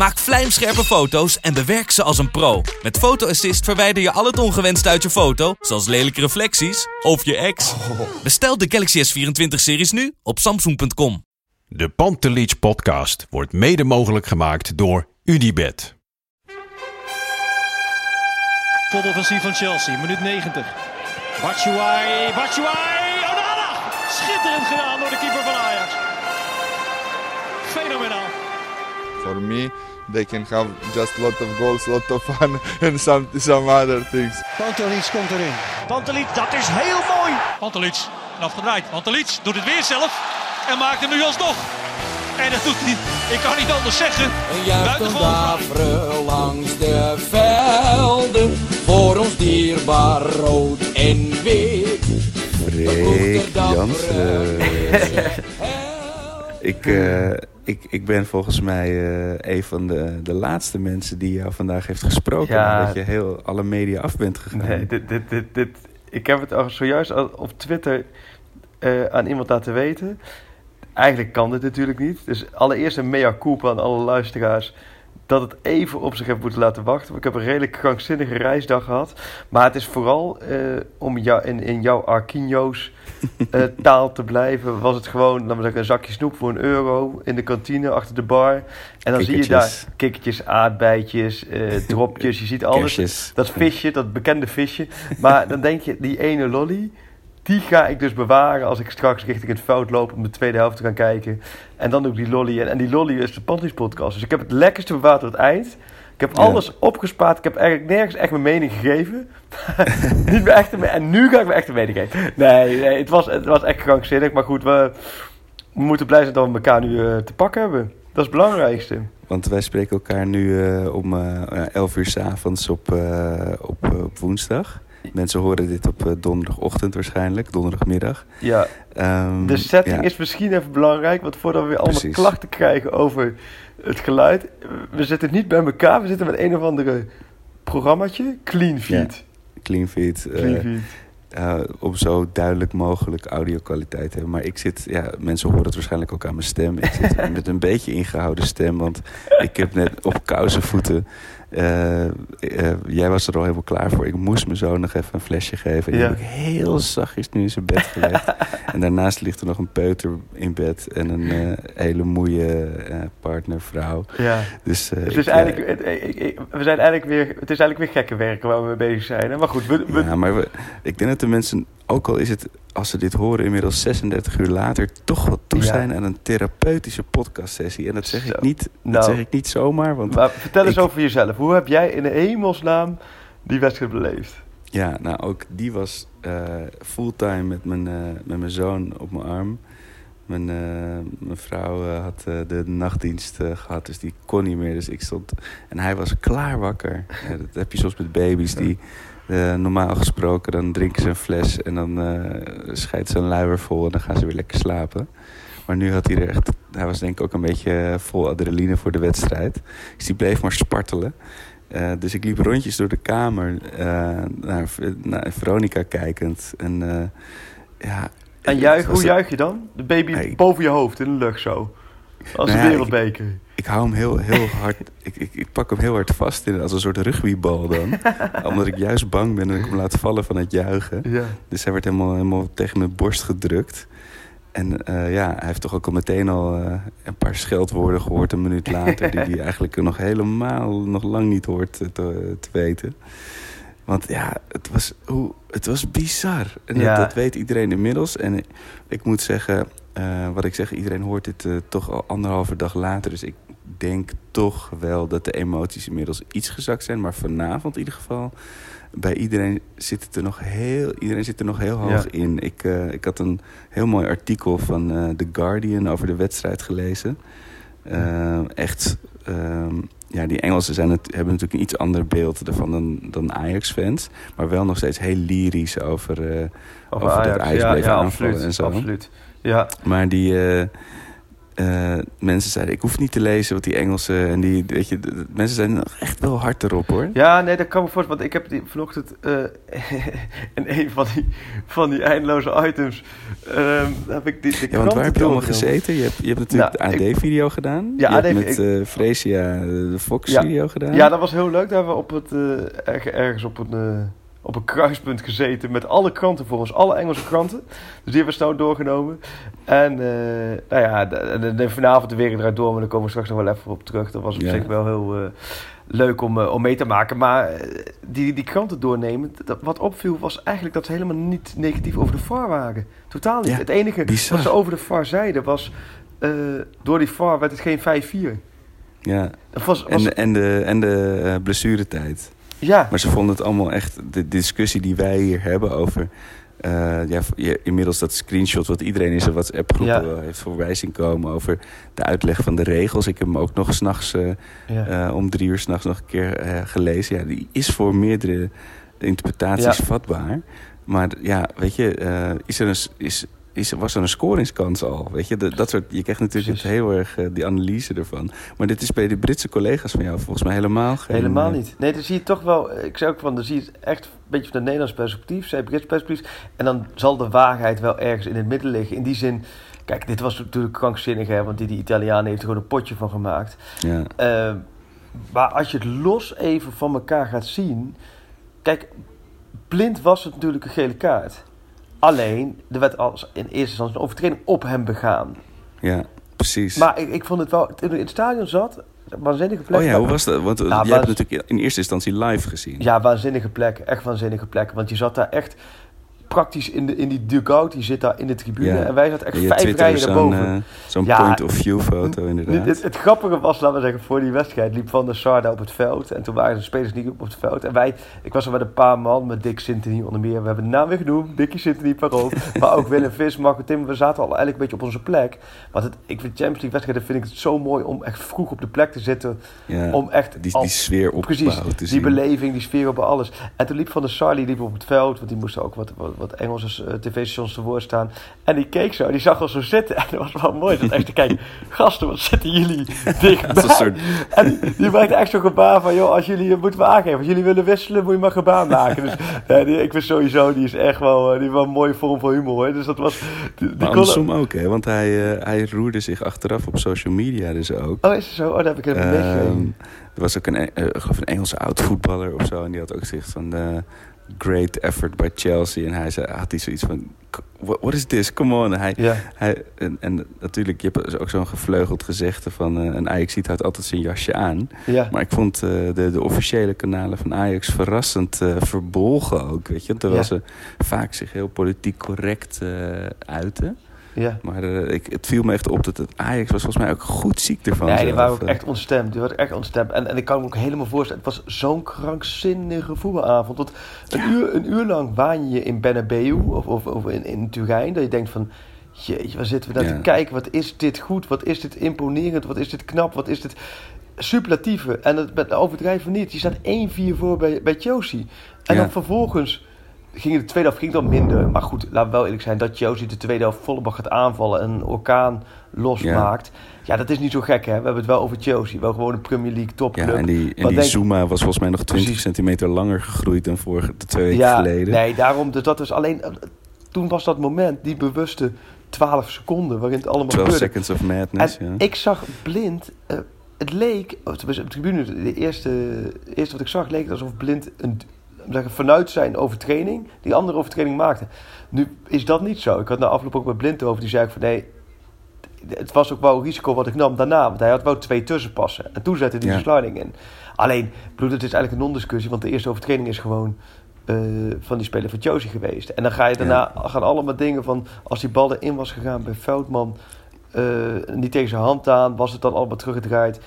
Maak vlijmscherpe foto's en bewerk ze als een pro. Met Photo Assist verwijder je al het ongewenst uit je foto, zoals lelijke reflecties of je ex. Bestel de Galaxy S24-series nu op samsung.com. De Pantelich podcast wordt mede mogelijk gemaakt door Unibed. Topoffensief van Chelsea, minuut 90. Batshuayi, Batshuayi, Onana! Schitterend gedaan door de keeper van Ajax. Fenomenaal. For me, they can have just a lot of goals, a lot of fun and some, some other things. Pantelic komt erin. Pantelic, dat is heel mooi. Pantelic, afgedraaid. Pantelic doet het weer zelf en maakt hem nu alsnog. En dat doet hij, ik kan niet anders zeggen. Een juichen langs de velden, voor ons dierbaar rood en wit. Freek Jansen. ik, uh, ik, ik ben volgens mij uh, een van de, de laatste mensen die jou vandaag heeft gesproken. Ja. Dat je heel alle media af bent gegaan. Nee, dit, dit, dit, dit, ik heb het al zojuist op Twitter uh, aan iemand laten weten. Eigenlijk kan dit natuurlijk niet. Dus allereerst een mea culpa aan alle luisteraars dat het even op zich heeft moeten laten wachten. Ik heb een redelijk krankzinnige reisdag gehad. Maar het is vooral uh, om jou, in, in jouw Arquinho's uh, taal te blijven. Was het gewoon, laten we zeggen, een zakje snoep voor een euro in de kantine achter de bar. En dan zie je daar kikkertjes, aardbeidjes, uh, dropjes. Je ziet alles. Dat visje, dat bekende visje. Maar dan denk je, die ene lolly die ga ik dus bewaren als ik straks richting het veld loop om de tweede helft te gaan kijken. En dan doe ik die lolly. En, en die lolly is de Panties podcast. Dus ik heb het lekkerste bewaard tot het eind. Ik heb alles opgespaard. Ik heb eigenlijk nergens echt mijn mening gegeven. Niet meer echt En nu ga ik mijn echte mening geven. Nee, nee het, was, het was echt krankzinnig. Maar goed, we, we moeten blij zijn dat we elkaar nu uh, te pakken hebben. Dat is het belangrijkste. Want wij spreken elkaar nu uh, om uh, 11 uur s avonds op, op, op woensdag. Mensen horen dit op uh, donderdagochtend waarschijnlijk, donderdagmiddag. Ja, um, de setting is misschien even belangrijk, want voordat we weer allemaal Precies. klachten krijgen over het geluid. We zitten niet bij elkaar, we zitten met een of andere programmaatje, Clean Feed. Ja, clean Feed. Clean uh. Uh, om zo duidelijk mogelijk audio-kwaliteit te hebben. Maar ik zit, ja, mensen horen het waarschijnlijk ook aan mijn stem. Ik zit met een beetje ingehouden stem, want ik heb net op kousenvoeten uh, jij was er al helemaal klaar voor. Ik moest mijn zoon nog even een flesje geven. Die heb ik heel zachtjes nu in zijn bed gelegd. en daarnaast ligt er nog een peuter in bed. En een uh, hele moeie partnervrouw. Ja. Dus, het is eigenlijk, het, we zijn eigenlijk weer, het is eigenlijk weer gekke werken waar we mee bezig zijn. Hè? Maar goed, we, Ja, maar we, ik denk dat de mensen, ook al is het als ze dit horen inmiddels 36 uur later... toch wel toe zijn aan een therapeutische podcastsessie. En dat zeg, ik niet, dat nou, zeg ik niet zomaar. Want maar vertel eens over jezelf. Hoe heb jij in de hemelsnaam die wedstrijd beleefd? Ja, nou ook die was uh, fulltime met mijn, uh, met mijn zoon op mijn arm. Mijn, uh, mijn vrouw had de nachtdienst gehad, dus die kon niet meer. Dus ik stond... En hij was klaar wakker. dat heb je soms met baby's die uh, normaal gesproken dan drinken ze een fles en dan uh, scheidt ze een luier vol en dan gaan ze weer lekker slapen. Maar nu had hij er echt, hij was denk ik ook een beetje vol adrenaline voor de wedstrijd. Dus die bleef maar spartelen. Uh, dus ik liep rondjes door de kamer naar, naar, Veronica kijkend. En, ja, en juich, hoe juich je dan? De baby boven je hoofd in de lucht zo? Als nou een wereldbeker. Ik, ik, hou hem heel, heel hard. ik, ik, ik, pak hem heel hard vast in, als een soort rugbybal dan. Omdat ik juist bang ben dat ik hem laat vallen van het juichen. Ja. Dus hij werd helemaal, helemaal tegen mijn borst gedrukt. En uh, ja, hij heeft toch ook al meteen al uh, een paar scheldwoorden gehoord een minuut later. die hij eigenlijk nog helemaal, nog lang niet hoort te, te weten. Want ja, het was, hoe, het was bizar. En ja. dat, dat, weet iedereen inmiddels. En ik, ik moet zeggen, uh, wat ik zeg, iedereen hoort dit uh, toch al anderhalve dag later. Dus ik denk toch wel dat de emoties inmiddels iets gezakt zijn. Maar vanavond in ieder geval, bij iedereen zit het er nog heel, iedereen zit er nog heel hoog ja. in. Ik, uh, ik had een heel mooi artikel van The Guardian over de wedstrijd gelezen. echt, um, ja, die Engelsen zijn het, hebben natuurlijk een iets ander beeld ervan dan, dan Ajax-fans. Maar wel nog steeds heel lyrisch over, over, over Ajax, dat Ajax bleef ja, aanvallen absoluut, en zo. Absoluut. Ja. Maar die, uh, mensen zeiden, ik hoef niet te lezen wat die Engelsen en die, weet je, de- de- mensen zijn echt wel hard erop hoor. Ja, nee, dat kan me voorstellen. Want ik heb die, vanochtend eh, in een van die, van die eindeloze items... ehm, heb ik die, de Ja, want waar heb je allemaal gezeten? Je hebt, je hebt natuurlijk Nou, de AD-video gedaan. Ja, je hebt met ik- eh Fresia de Ja. Fox-video gedaan. Ja, dat was heel leuk. Daar hebben we op het, erg- ergens op een, op een kruispunt gezeten met alle kranten voor ons. Alle Engelse kranten. Dus die hebben we snel doorgenomen. En eh, nou ja, de, de, de- vanavond de wereld eruit door, maar daar komen we straks nog wel even op terug. Dat was op Ja. zich wel heel eh, leuk om, eh, om mee te maken. Maar die, die kranten doornemen, dat, wat opviel was eigenlijk dat ze helemaal niet negatief over de VAR waren. Totaal niet. Ja, het enige bizar. wat ze over de VAR zeiden was, door die VAR werd het geen 5-4. Ja. Dat was, En, de- en de, en de blessuretijd. Ja, Maar ze vonden het allemaal echt... De discussie die wij hier hebben over... eh, ja, je, inmiddels dat screenshot wat iedereen in zijn WhatsApp-groep Ja. heeft voorbij zien komen... over de uitleg van de regels. Ik heb hem ook nog s'nachts... ja. eh, om drie uur s'nachts nog een keer gelezen. Ja, die is voor meerdere interpretaties Ja. vatbaar. Maar ja, weet je, is er een, is, is, was er een scoringskans al? Weet je, de- dat soort, je krijgt natuurlijk het heel erg eh, die analyse ervan. Maar dit is bij de Britse collega's van jou volgens mij helemaal geen... Helemaal eh, niet. Nee, dan zie je toch wel... Ik zei ook van, dan zie je het echt een beetje van het Nederlands perspectief. Zij Brits perspectief. En dan zal de waarheid wel ergens in het midden liggen. In die zin... Kijk, dit was natuurlijk krankzinnig, hè. Want die, die Italiaan heeft er gewoon een potje van gemaakt. Ja, Eh, maar als je het los even van elkaar gaat zien... Kijk, blind was het natuurlijk een gele kaart. Alleen, er werd als in eerste instantie een overtreding op hem begaan. ja, precies. Maar ik, ik vond het wel... Toen ik in het stadion zat... Waanzinnige plek. oh ja, hoe was dat? Want eh, Nou, jij hebt natuurlijk in eerste instantie live gezien. Ja, waanzinnige plek. Echt waanzinnige plek. Want je zat daar echt praktisch in, de, in die dugout. Die zit daar in de tribune. Ja. En wij zaten echt vijf twitterde rijen zo'n eh, zo'n Ja. point-of-view foto inderdaad. Het, het grappige was, laten we zeggen, voor die wedstrijd liep Van der Sar daar op het veld. En toen waren de spelers niet op het veld. En wij, ik was er met een paar man, met Dick Sintony onder meer. We hebben de naam weer genoemd, Dickie Sintony Parool. maar ook Willem Vis, Marco Tim. We zaten al eigenlijk een beetje op onze plek. Want het, ik vind Champions League wedstrijden vind ik het zo mooi om echt vroeg op de plek te zitten. ja, Om echt die, al- sfeer opbouwen Precies, te die zien. beleving, die sfeer op alles. En toen liep Van der Sar, die liep op het veld, want die moesten ook wat, wat, wat Engelse eh, tv-stations te woord staan. En die keek zo, die zag ons zo zitten. En dat was wel mooi, dat echt te kijken, gasten, wat zitten jullie dichtbij? Soort- En die, die maakte echt zo'n gebaar van, joh, als jullie, eh, moeten aangeven, als jullie willen wisselen, moet je maar gebaar maken. Dus ja, die, ik vind sowieso, die is echt wel, eh, die wel een mooie vorm van humor, hoor. Dus dat was... Die, die Maar kon- andersom ook, hè? Want hij, eh, hij roerde zich achteraf op social media dus ook. Oh, is het zo? Oh, dat heb ik even Ehm, meegegeven. er was ook een, eh, geloof een Engelse oud-voetballer of zo. En die had ook gezegd van... eh, great effort by Chelsea. En hij zei, had hij zoiets van... What, is this? Come on. Hij, en, en natuurlijk, je hebt ook zo'n gevleugeld gezegde van... eh, een ajax houdt altijd zijn jasje aan. Maar ik vond eh, de, de officiële kanalen van Ajax verrassend eh, verbolgen ook. Weet je? Terwijl ze vaak zich heel politiek correct uiten. Ja. Maar eh, ik, het viel me echt op dat het Ajax was volgens mij ook goed ziek ervan. Nee, die zelf, waren ook echt ontstemd. Die waren echt ontstemd. En, en ik kan me ook helemaal voorstellen, het was zo'n krankzinnige voetbalavond. Want een uur, een uur lang waan je in Bernabeu of, of, of in, in Turijn. Dat je denkt van, jeetje, waar zitten we naar Ja. te kijken? Wat is dit goed? Wat is dit imponerend? Wat is dit knap? Wat is dit superlatieve? En het met overdrijven niet. Je staat 1-4 voor bij, bij Chelsea. En Ja. dan vervolgens ging de tweede helft ging dan minder. Maar goed, laten we wel eerlijk zijn. Dat Chelsea de tweede helft volle bak gaat aanvallen. En een orkaan losmaakt. Ja. dat is niet zo gek hè. We hebben het wel over Chelsea. Wel gewoon een Premier League topclub. Ja, en die, en die denk- Zuma was volgens mij nog 20 Precies. centimeter langer gegroeid dan vorige de twee weken ja, geleden. Nee, daarom. Dus dat is alleen... eh, Toen was dat moment, die bewuste 12 seconden... waarin het allemaal 12 gebeurde. seconds of madness, En ja. ik zag blind... eh, het leek, op de tribune, de eerste, eerste wat ik zag, leek alsof blind een, zeggen, vanuit zijn overtreding die andere overtreding maakte. Nu is dat niet zo. Ik had na afloop ook met blind over, die zei ik van nee, het was ook wel een risico wat ik nam daarna, want hij had wel twee tussenpassen. En toen zette hij Ja. de sliding in. Alleen, bedoel, het is eigenlijk een non-discussie, want de eerste overtreding is gewoon eh, van die speler van Chelsea geweest. En dan ga je daarna, gaan allemaal dingen van, als die bal erin was gegaan bij Veldman, eh, niet tegen zijn hand aan, was het dan allemaal teruggedraaid.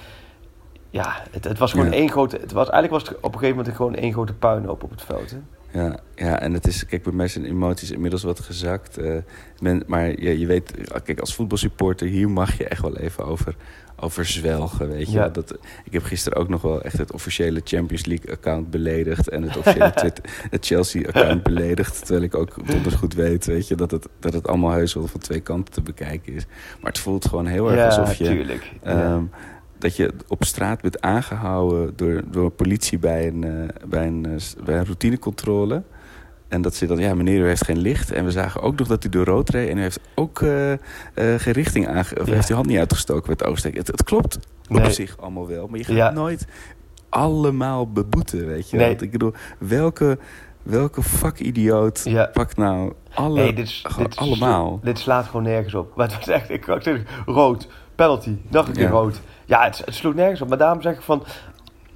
Ja, het, het was gewoon Ja. één grote. Het was, eigenlijk was het op een gegeven moment gewoon één grote puinhoop op het veld. Hè? Ja, ja, en het is, kijk, bij mij zijn emoties inmiddels wat gezakt. eh, men, maar je, je weet, kijk, als voetbalsupporter, hier mag je echt wel even over, over zwelgen, weet je. Ja. Dat, ik heb gisteren ook nog wel echt het officiële Champions League-account beledigd... en het officiële Twitter- het Chelsea-account beledigd. Terwijl ik ook donders goed weet, weet je... Dat het, dat het allemaal heus wel van twee kanten te bekijken is. Maar het voelt gewoon heel erg ja, alsof je... tuurlijk. Ja. Dat je op straat bent aangehouden door, door politie bij een, eh, bij, een, eh, bij een routinecontrole. En dat ze dan, ja, meneer, u heeft geen licht. En we zagen ook nog dat u door rood reed. En u heeft ook eh, geen richting aange... Of Ja. heeft uw hand niet uitgestoken met het oversteken. Het, het klopt Nee. op zich allemaal wel. Maar je gaat Ja. nooit allemaal beboeten, weet je. Nee. Want ik bedoel, welke, welke vakidioot Ja. pakt nou alle... Nee, dit, dit, allemaal. dit slaat gewoon nergens op. Maar het was echt, ik rood, penalty, nog een keer Ja. rood. Ja, het, het sloeg nergens op. Maar daarom zeg ik van,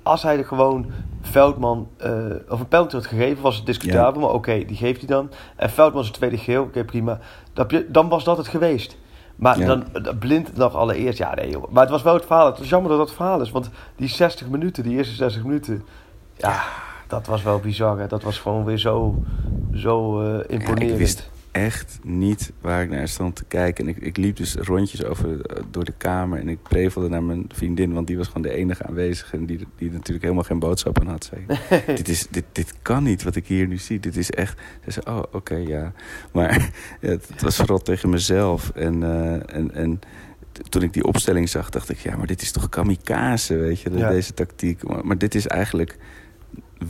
als hij er gewoon Veldman, eh, of een penalty had gegeven, was het discutabel. Maar oké, die geeft hij dan. En Veldman zijn tweede geel, oké prima. Dan, dan was dat het geweest. Maar Ja. dan dan blind nog allereerst, ja nee joh. Maar het was wel het verhaal. Het was jammer dat dat het verhaal is. Want die 60 minuten, die eerste 60 minuten, ja, dat was wel bizar. Hè. Dat was gewoon weer zo, zo eh, Ja, imponerend. ik wist echt niet waar ik naar stond te kijken. En ik, ik liep dus rondjes over, eh, door de kamer en ik prevelde naar mijn vriendin, want die was gewoon de enige aanwezige en die, die natuurlijk helemaal geen boodschap aan had. Zei, dit, is, dit, dit kan niet wat ik hier nu zie. Dit is echt. Ze zei, oh, oké, ja. Maar ja, het, het was vooral tegen mezelf. En, eh, en, en toen ik die opstelling zag, dacht ik, ja, maar dit is toch kamikaze, weet je, Ja. deze tactiek. Maar, maar dit is eigenlijk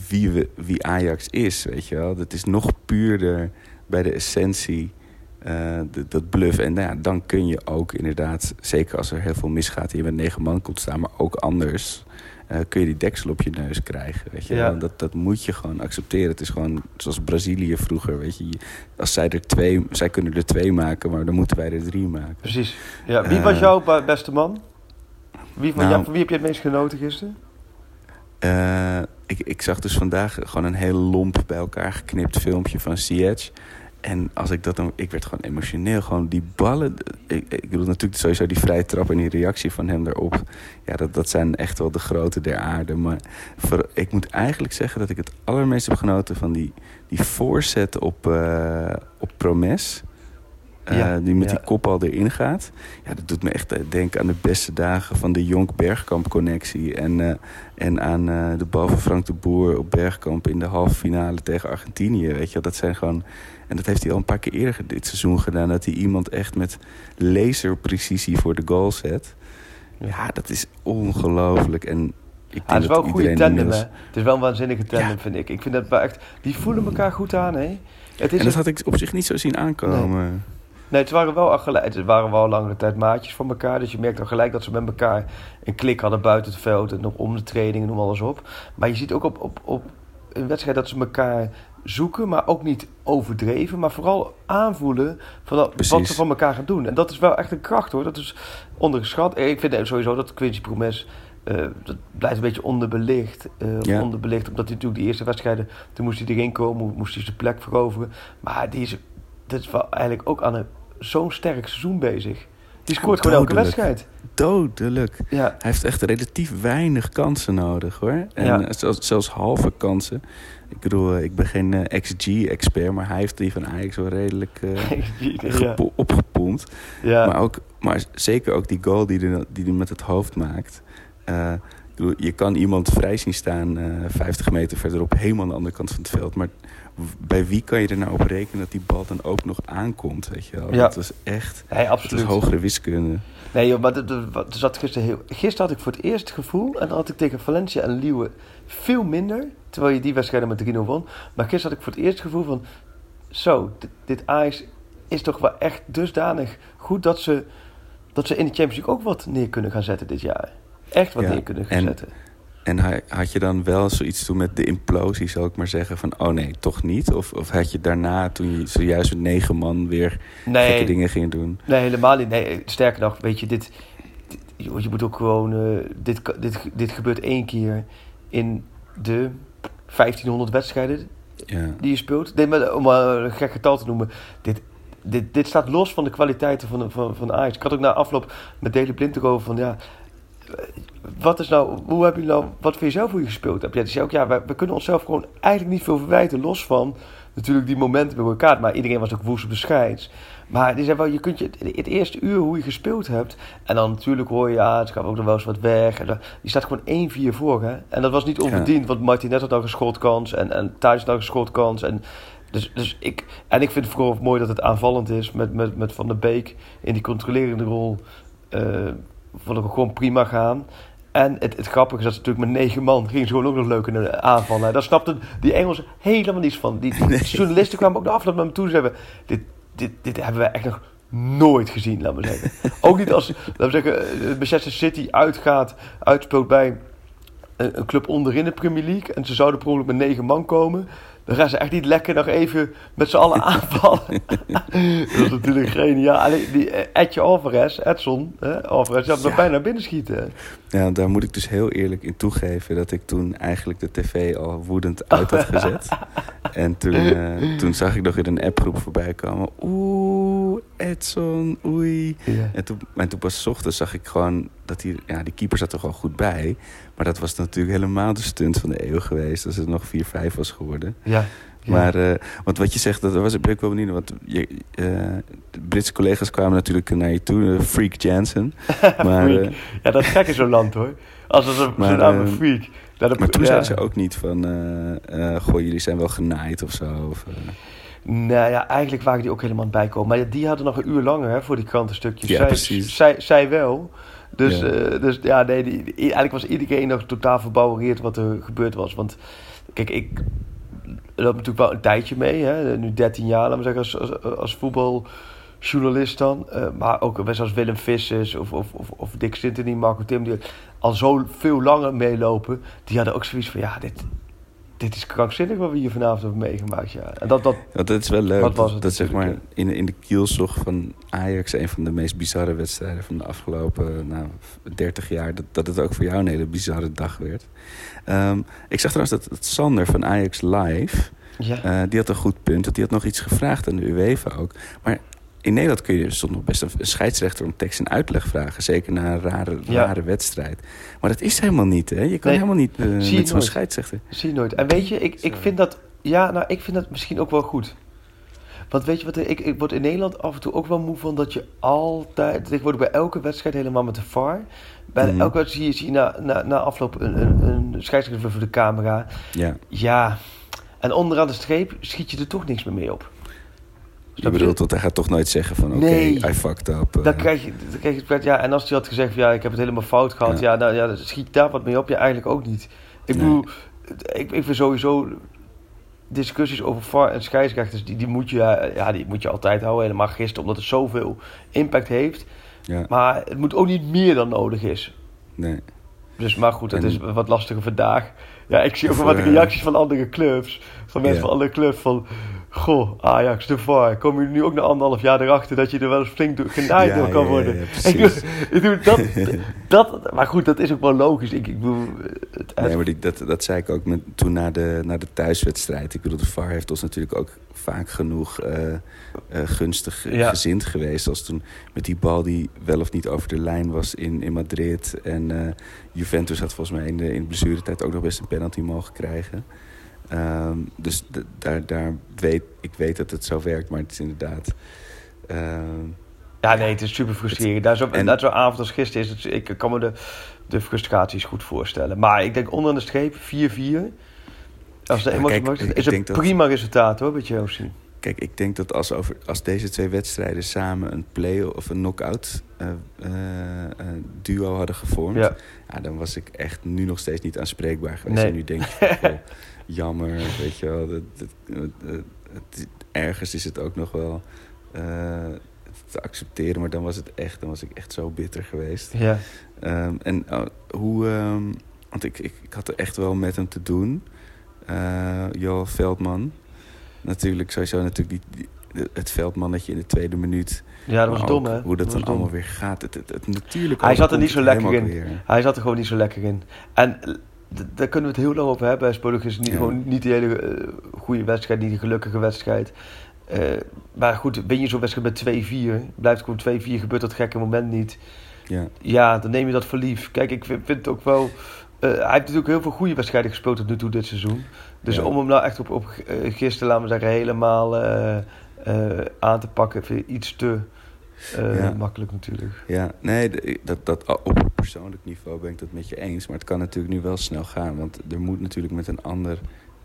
wie, we, wie Ajax is, weet je wel. Dat is nog puurder bij de essentie, eh, dat bluff. En nou ja, dan kun je ook inderdaad, zeker als er heel veel misgaat... en je met negen man komt staan, maar ook anders... eh, kun je die deksel op je neus krijgen, weet je Ja. Dat, dat moet je gewoon accepteren. Het is gewoon zoals Brazilië vroeger, weet je. Als zij er twee, zij kunnen er twee maken, maar dan moeten wij er drie maken. Precies. Ja, wie was Eh, jouw ba- beste man? Wie, van, nou- wie heb je het meest genoten gisteren? Ik, ik zag dus vandaag gewoon een heel lomp bij elkaar geknipt filmpje van Ziyech. En als ik dat dan... Ik werd gewoon emotioneel. Gewoon die ballen... Ik, ik bedoel natuurlijk sowieso die vrije trap en die reactie van hem daarop. Ja, dat, dat zijn echt wel de grote der aarde. Maar voor, ik moet eigenlijk zeggen dat ik het allermeest heb genoten van die, die voorzet op, eh, op Promes. Eh, Ja, die met ja. die kopbal erin gaat. Ja, dat doet me echt eh, denken aan de beste dagen van de Jonk-Bergkamp-connectie. En, eh, en aan eh, de bal van Frank de Boer op Bergkamp in de halve finale tegen Argentinië. Weet je, dat zijn gewoon. En dat heeft hij al een paar keer eerder dit seizoen gedaan. Dat hij iemand echt met laserprecisie voor de goal zet. Ja, dat is ongelooflijk. En ik Ah, het is wel een goede tandem, inmiddels- hè? Het is wel een waanzinnige tandem, Ja. vind ik. Ik vind dat wel echt... Die voelen elkaar goed aan, hè? Het is En dat een- had ik op zich niet zo zien aankomen. Nee, het waren wel al gelijk, het waren wel langere tijd maatjes van elkaar. Dus je merkt al gelijk dat ze met elkaar een klik hadden buiten het veld. En nog om de training en noem alles op. Maar je ziet ook op, op, op een wedstrijd dat ze elkaar zoeken. Maar ook niet overdreven. Maar vooral aanvoelen van wat Precies. ze van elkaar gaan doen. En dat is wel echt een kracht hoor. Dat is ondergeschat. Ik vind sowieso dat Quincy Promes... eh, dat blijft een beetje onderbelicht. eh, Ja. onderbelicht, omdat hij natuurlijk die eerste wedstrijden... toen moest hij erin komen, mo- moest hij zijn plek veroveren. Maar die is, dat is wel eigenlijk ook aan een zo'n sterk seizoen bezig. Die scoort gewoon elke wedstrijd. Dodelijk. Ja, Hij heeft echt relatief weinig kansen nodig hoor. En Ja. eh, zelfs, zelfs halve kansen. Ik bedoel, eh, ik ben geen eh, XG-expert, maar hij heeft die van Ajax wel redelijk eh, ja. opgepompt. ja. Maar, ook, maar zeker ook die goal die hij die hij met het hoofd maakt. Bedoel, je kan iemand vrij zien staan eh 50 meter verderop, helemaal aan de andere kant van het veld. Maar bij wie kan je er nou op rekenen dat die bal dan ook nog aankomt? Weet je wel? Ja. Dat was echt Nee, dat is absoluut. hogere wiskunde. Nee, joh, maar zat gisteren, heel, gisteren had ik voor het eerst het gevoel, en dan had ik tegen Valencia en Liewe veel minder, terwijl je die wedstrijden met 3-0 won. Maar gisteren had ik voor het eerst het gevoel van, zo, dit, dit Ajax is toch wel echt dusdanig goed dat ze, dat ze in de Champions League ook wat neer kunnen gaan zetten dit jaar. Echt wat Ja, neer kunnen gaan en- zetten. En ha- had je dan wel zoiets toen met de implosie, zal ik maar zeggen, van oh nee, toch niet? Of, of had je daarna, toen je zojuist met negen man weer gekke dingen ging doen? Nee, helemaal niet. Nee, sterker nog, weet je, dit, dit- je, moet ook gewoon, eh, dit, dit, dit gebeurt één keer in de 1500 wedstrijden Ja. die je speelt. Nee, maar om maar een gek getal te noemen, dit, dit, dit staat los van de kwaliteiten van, van, van Ajax. Ik had ook na afloop met Dele Blind erover van, ja, wat is nou, hoe heb je nou, wat vind je zelf hoe je gespeeld hebt? Ja, zei ook, ja, we, kunnen onszelf gewoon eigenlijk niet veel verwijten, los van natuurlijk die momenten bij elkaar. Maar iedereen was ook woest op de scheids. Maar die zei wel, je kunt je het eerste uur hoe je gespeeld hebt. En dan natuurlijk hoor je, ja, het gaat ook nog wel eens wat weg. En dan, je staat gewoon 1-4 voor. Hè? En dat was niet onverdiend, want Martinez had al een schotkans. En, en Thijs had een schotkans. En, dus, dus ik, en ik vind het vooral mooi dat het aanvallend is met, met, met Van der Beek in die controlerende rol. Uh, vond ik gewoon prima gaan. En het, het grappige is dat ze natuurlijk met negen man gingen ze gewoon ook nog leuk in de aanval. Daar snapten die Engelsen helemaal niets van. Die, die journalisten kwamen ook de afloop naar me toe en zeiden... Dit, dit, dit hebben we echt nog nooit gezien, laat maar zeggen. ook niet als, laten we zeggen, eh, Manchester City uitgaat, uitspeelt bij een, een club onderin de Premier League. En ze zouden per met negen man komen. Dan gaan ze echt niet lekker nog even met z'n allen aanvallen. dat is natuurlijk geniaal. Alleen die eh, Etje Alvarez, Edson, hè, Alvarez, die had nog bijna binnen schieten. Ja, daar moet ik dus heel eerlijk in toegeven dat ik toen eigenlijk de tv al woedend uit had gezet. en toen, uh, toen zag ik nog in een appgroep voorbij komen. Oeh, Edson, oei. En, toen, en toen pas ochtends zag ik gewoon dat die, ja, die keeper zat er gewoon goed bij. Maar dat was natuurlijk helemaal de stunt van de eeuw geweest. Als het nog 4-5 was geworden. Ja. Maar uh, want wat je zegt, dat was ik wel benieuwd. Want je, uh, de Britse collega's kwamen natuurlijk naar je toe. Uh, freak Jansen. maar, ja, dat is gek in zo'n land hoor. Als het een maar, naam freak. Dat maar toen zeiden ze ook niet van... goh, jullie zijn wel genaaid of zo. Of, nou ja, eigenlijk waren die ook helemaal bijkomen. Maar die hadden nog een uur langer hè, voor die krantenstukjes. Ja, zij, precies. Zij, zij wel. Dus ja, dus, ja nee, die, eigenlijk was iedereen nog totaal verbouwereerd wat er gebeurd was. Want kijk, ik loop natuurlijk wel een tijdje mee. Hè? Nu 13 jaar, maar zeggen, als, als, voetbaljournalist dan. Uh, maar ook best als Willem Vissers of, of, of, of Dick Sintony, Marco Tim, die al zo veel langer meelopen. Die hadden ook zoiets van, ja, dit, dit is krankzinnig wat we hier vanavond hebben meegemaakt. Ja. En dat, dat, ja, dat is wel leuk. Wat was het dat zeg maar in, in de kielzog van Ajax een van de meest bizarre wedstrijden van de afgelopen nou, 30 jaar. Dat, dat het ook voor jou een hele bizarre dag werd. Um, ik zag trouwens dat, dat Sander van Ajax Live. Ja. Uh, die had een goed punt. Dat die had nog iets gevraagd aan de UEFA ook. Maar in Nederland kun je soms nog best een scheidsrechter om tekst en uitleg vragen. Zeker na een rare, Ja. rare wedstrijd. Maar dat is helemaal niet, hè? Je kan Nee, helemaal niet met zo'n scheidsrechter. Zie je nooit. En weet je, ik, ik vind dat... Ja, nou, ik vind dat misschien ook wel goed. Want weet je wat, ik, ik word in Nederland af en toe ook wel moe van dat je altijd... Tegenwoordig bij elke wedstrijd helemaal met de VAR... Bij Mhm. elke wedstrijd zie je, zie je na, na, na afloop een, een, een scheidsrechter voor de camera. Ja. Ja, en onderaan de streep schiet je er toch niks meer mee op. Je bedoelt, want hij gaat toch nooit zeggen van... Oké, Nee. I fucked up. eh. Dan krijg je, dan krijg je het ja, en als hij had gezegd, van, ja, ik heb het helemaal fout gehad, ja, Ja. nou ja, dan schiet daar wat mee op, ja, eigenlijk ook niet. Ik Nee. bedoel, ik, ik vind sowieso discussies over VAR en scheidsrechters, die, die, moet je, eh, ja, die moet je altijd houden, helemaal gisteren, omdat het zoveel impact heeft. Ja, Maar het moet ook niet meer dan nodig is. nee. Dus, maar goed, het En- is wat lastiger vandaag. Ja, ik zie ook wel wat eh, reacties van andere clubs. Van mensen van andere clubs van... Goh, Ajax, de VAR. Kom je nu ook na anderhalf jaar erachter dat je er wel eens flink door genaaid Ja, door kan ja, worden? ja, ik, precies. doe- ik doe dat, dat... Maar goed, dat is ook wel logisch. Ik, ik bedoel... Het, Nee, maar die, dat, dat zei ik ook met, toen na de, na de thuiswedstrijd. Ik bedoel, de VAR heeft ons natuurlijk ook vaak genoeg eh, eh, gunstig gezind geweest. Als toen met die bal die wel of niet over de lijn was in, in Madrid. En eh, Juventus had volgens mij in de, in de blessuretijd ook nog best een penalty mogen krijgen. Ehm, dus daar, daar weet, ik weet dat het zo werkt, maar het is inderdaad... ehm, ja, nee, het is super frustrerend. Daar zo, en- net zo'n avond als gisteren is het... Ik kan me de, de frustraties goed voorstellen. Maar ik denk onderaan de streep 4-4... Als de Ja, emotie kijk, is een dat- prima resultaat hoor, bij Chelsea. Kijk, ik denk dat als, over, als deze twee wedstrijden samen een play- of een knock-out eh, eh, eh, duo hadden gevormd, Ja. ja, dan was ik echt nu nog steeds niet aanspreekbaar geweest. Nee. En nu denk goh, jammer, weet je wel. Dat, dat- het- ergens is het ook nog wel eh, te accepteren, maar dan was het echt, dan was ik echt zo bitter geweest. Ja. Ehm, en oh, hoe, ehm, want ik, ik, ik had er echt wel met hem te doen, Johan Veldman. Natuurlijk, sowieso natuurlijk die, die- het veldmannetje in de tweede minuut. Ja, dat was dom hè. Hoe dat, dan dom. allemaal weer gaat. Het, het, het, natuurlijk Hij zat er niet zo lekker het in. weer. Hij zat er gewoon niet zo lekker in. En daar kunnen we het heel lang over hebben. Spolug is niet, Ja. gewoon niet die hele eh, goede wedstrijd, niet die gelukkige wedstrijd. Eh, maar goed, win je zo'n wedstrijd met 2-4, blijft het gewoon 2-4, gebeurt dat gekke moment niet. Ja, Ja, dan neem je dat voor lief. Kijk, ik vind, vind het ook wel... eh, hij heeft natuurlijk heel veel goede wedstrijden gespeeld tot nu toe dit seizoen. Dus Ja. om hem nou echt op, op gisteren, laten we zeggen, helemaal aan te pakken. Vind ik iets te eh, Ja. makkelijk natuurlijk. Ja, nee, dat, dat, op persoonlijk niveau ben ik dat met je eens. Maar het kan natuurlijk nu wel snel gaan. Want er moet natuurlijk met een ander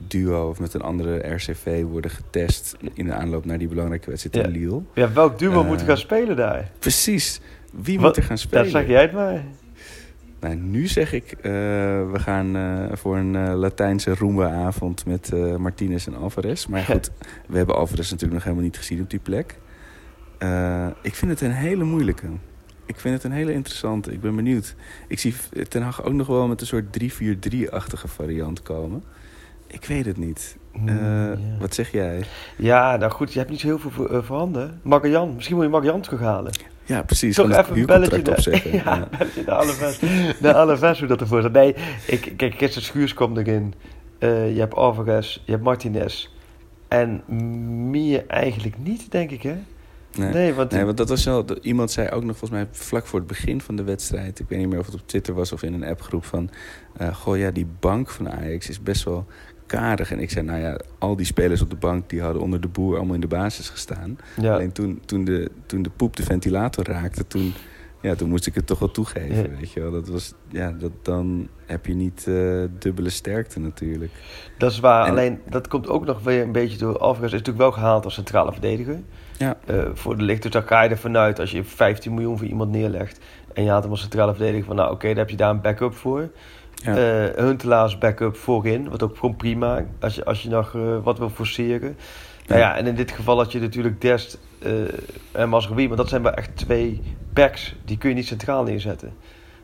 duo of met een andere RCV worden getest... in de aanloop naar die belangrijke wedstrijd Ja. in Lille. Ja, welk duo Eh, moet gaan spelen daar? Precies. Wie Wat- moet er gaan spelen? Ja, zeg jij het maar. Nou, nu zeg ik, eh, we gaan voor een Latijnse Roomba-avond met Martinez en Alvarez. Maar goed, we hebben Alvarez natuurlijk nog helemaal niet gezien op die plek. Eh, ik vind het een hele moeilijke. Ik vind het een hele interessante. Ik ben benieuwd. Ik zie Ten Hag ook nog wel met een soort 3-4-3-achtige variant komen. Ik weet het niet. Mm, Eh, ja. Wat zeg jij? Ja, nou goed, je hebt niet zo heel veel voor, uh, voorhanden. Marjan, misschien moet je Marjan terughalen. Ja, precies. Toch het even een belletje naar, opzeggen. ja, belletje naar naar Alaves, hoe dat ervoor staat. Nee, ik, kijk, Christen Schuurs komt erin. Je hebt Alvarez, je hebt Martinez. En meer eigenlijk niet, denk ik, hè? Nee. Nee, want, Nee, want dat was wel. Iemand zei ook nog volgens mij vlak voor het begin van de wedstrijd. Ik weet niet meer of het op Twitter was of in een appgroep van. eh goh, ja, die bank van Ajax is best wel karig. En ik zei, nou ja, al die spelers op de bank die hadden onder de boer allemaal in de basis gestaan. ja, Alleen toen, toen, de, toen de poep de ventilator raakte, toen, ja, toen moest ik het toch wel toegeven. Ja. Weet je wel, dat was, ja, dat, dan heb je niet eh, dubbele sterkte natuurlijk. dat is waar. en- Alleen, dat komt ook nog weer een beetje door. Alvarez is natuurlijk wel gehaald als centrale verdediger. Ja. Eh, voor de licht. Dus daar ga je ervan uit als je 15 miljoen voor iemand neerlegt. En je haalt hem als centrale verdediger. Van nou, oké, dan heb je daar een backup voor. Ja. Eh Huntelaars backup voorin, wat ook gewoon prima, als je, als je nog wat wil forceren. Nou ja, en in dit geval had je natuurlijk Dest eh en Masrowi, maar dat zijn wel echt twee backs, die kun je niet centraal neerzetten.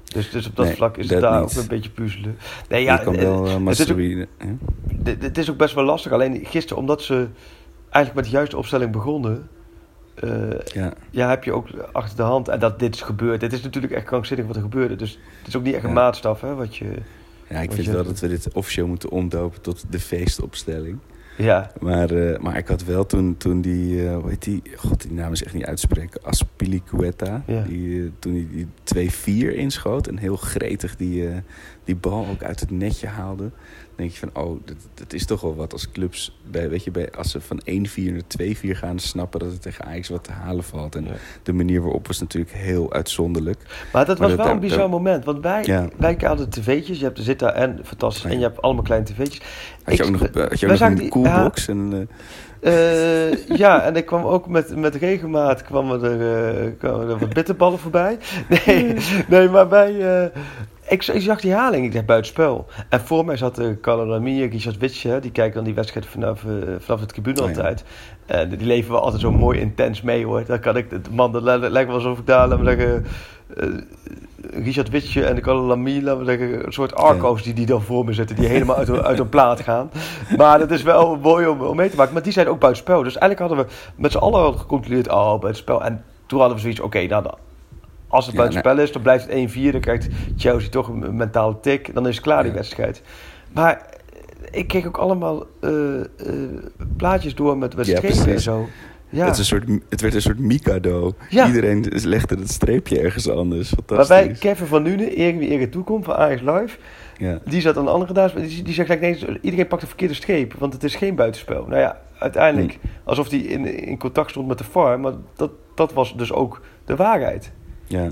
Dus, dus op dat Nee, vlak is het daar niet. ook een beetje puzzelen. Nee, ja, kan eh, wel uh, het is ook- hè? dit- dit is ook best wel lastig. Alleen gisteren, omdat ze eigenlijk met de juiste opstelling begonnen, eh, Ja. ja, heb je ook achter de hand. En dat dit is gebeurd. Het is natuurlijk echt krankzinnig wat er gebeurde. Dus het is ook niet echt een Ja. maatstaf, hè, wat je... Ja, ik vind je- wel dat we dit officieel moeten omdopen tot de feestopstelling. Ja, Maar, eh, maar ik had wel toen, toen die, eh, hoe heet die, god die naam is echt niet uitspreken, Aspilicueta, Ja. die, eh, toen hij die 2-4 inschoot en heel gretig die, die bal ook uit het netje haalde. Denk je van, oh, dat, dat is toch wel wat als clubs, bij, weet je, bij, als ze van 1-4 naar 2-4 gaan, snappen dat het tegen Ajax wat te halen valt. En Ja. de manier waarop was natuurlijk heel uitzonderlijk. maar dat Maar was dat- wel een daar- bizar daar- moment. Want wij, Ja. wij hadden tv'tjes. Je hebt de Zita en fantastisch. Ja. En je hebt allemaal kleine tv'tjes. Had je Ik- ook nog, had je ook nog een die- coolbox? En, eh, Eh, ja, en ik kwam ook met, met regelmaat kwamen er, eh, kwamen er wat bitterballen voorbij. Nee, nee maar bij... ik, ik zag die haling, ik dacht buitenspel. En voor mij zat de Kalalami, Richard Witsche, die kijken dan die wedstrijd vanaf, eh, vanaf de tribune Oh ja. altijd. En die leven wel altijd zo mooi intens mee hoor. Dan kan ik, de man, dat lijkt wel alsof ik daar, laten we zeggen... eh, Richard Witsche en de Kalalami, laten we zeggen, een soort arco's die, die dan voor me zitten, die helemaal uit, uit hun plaat gaan. Maar dat is wel mooi om, om mee te maken. Maar die zijn ook buitenspel. Dus eigenlijk hadden we met z'n allen al gecontroleerd, oh, buitenspel. En toen hadden we zoiets, oké, nou, dan- als het buitenspel is, dan blijft het 1-4. Dan krijgt Chelsea toch een mentale tik. Dan is het klaar, die wedstrijd. Maar eh, ik kreeg ook allemaal eh, eh, plaatjes door met, Ja, strepen en zo. Ja, Het, is een soort, het werd een soort Mikado. Ja. Iedereen legde het streepje ergens anders. waarbij Fantastisch. Kevin van Nuenen, eer wie eer toekomt van Ajax Live... Ja. Die zat aan de andere kant, die, die zegt eigenlijk, nee, iedereen pakt de verkeerde streep, want het is geen buitenspel. Nou ja, uiteindelijk, alsof hij in, in contact stond met de VAR, maar dat, dat was dus ook de waarheid. Ja.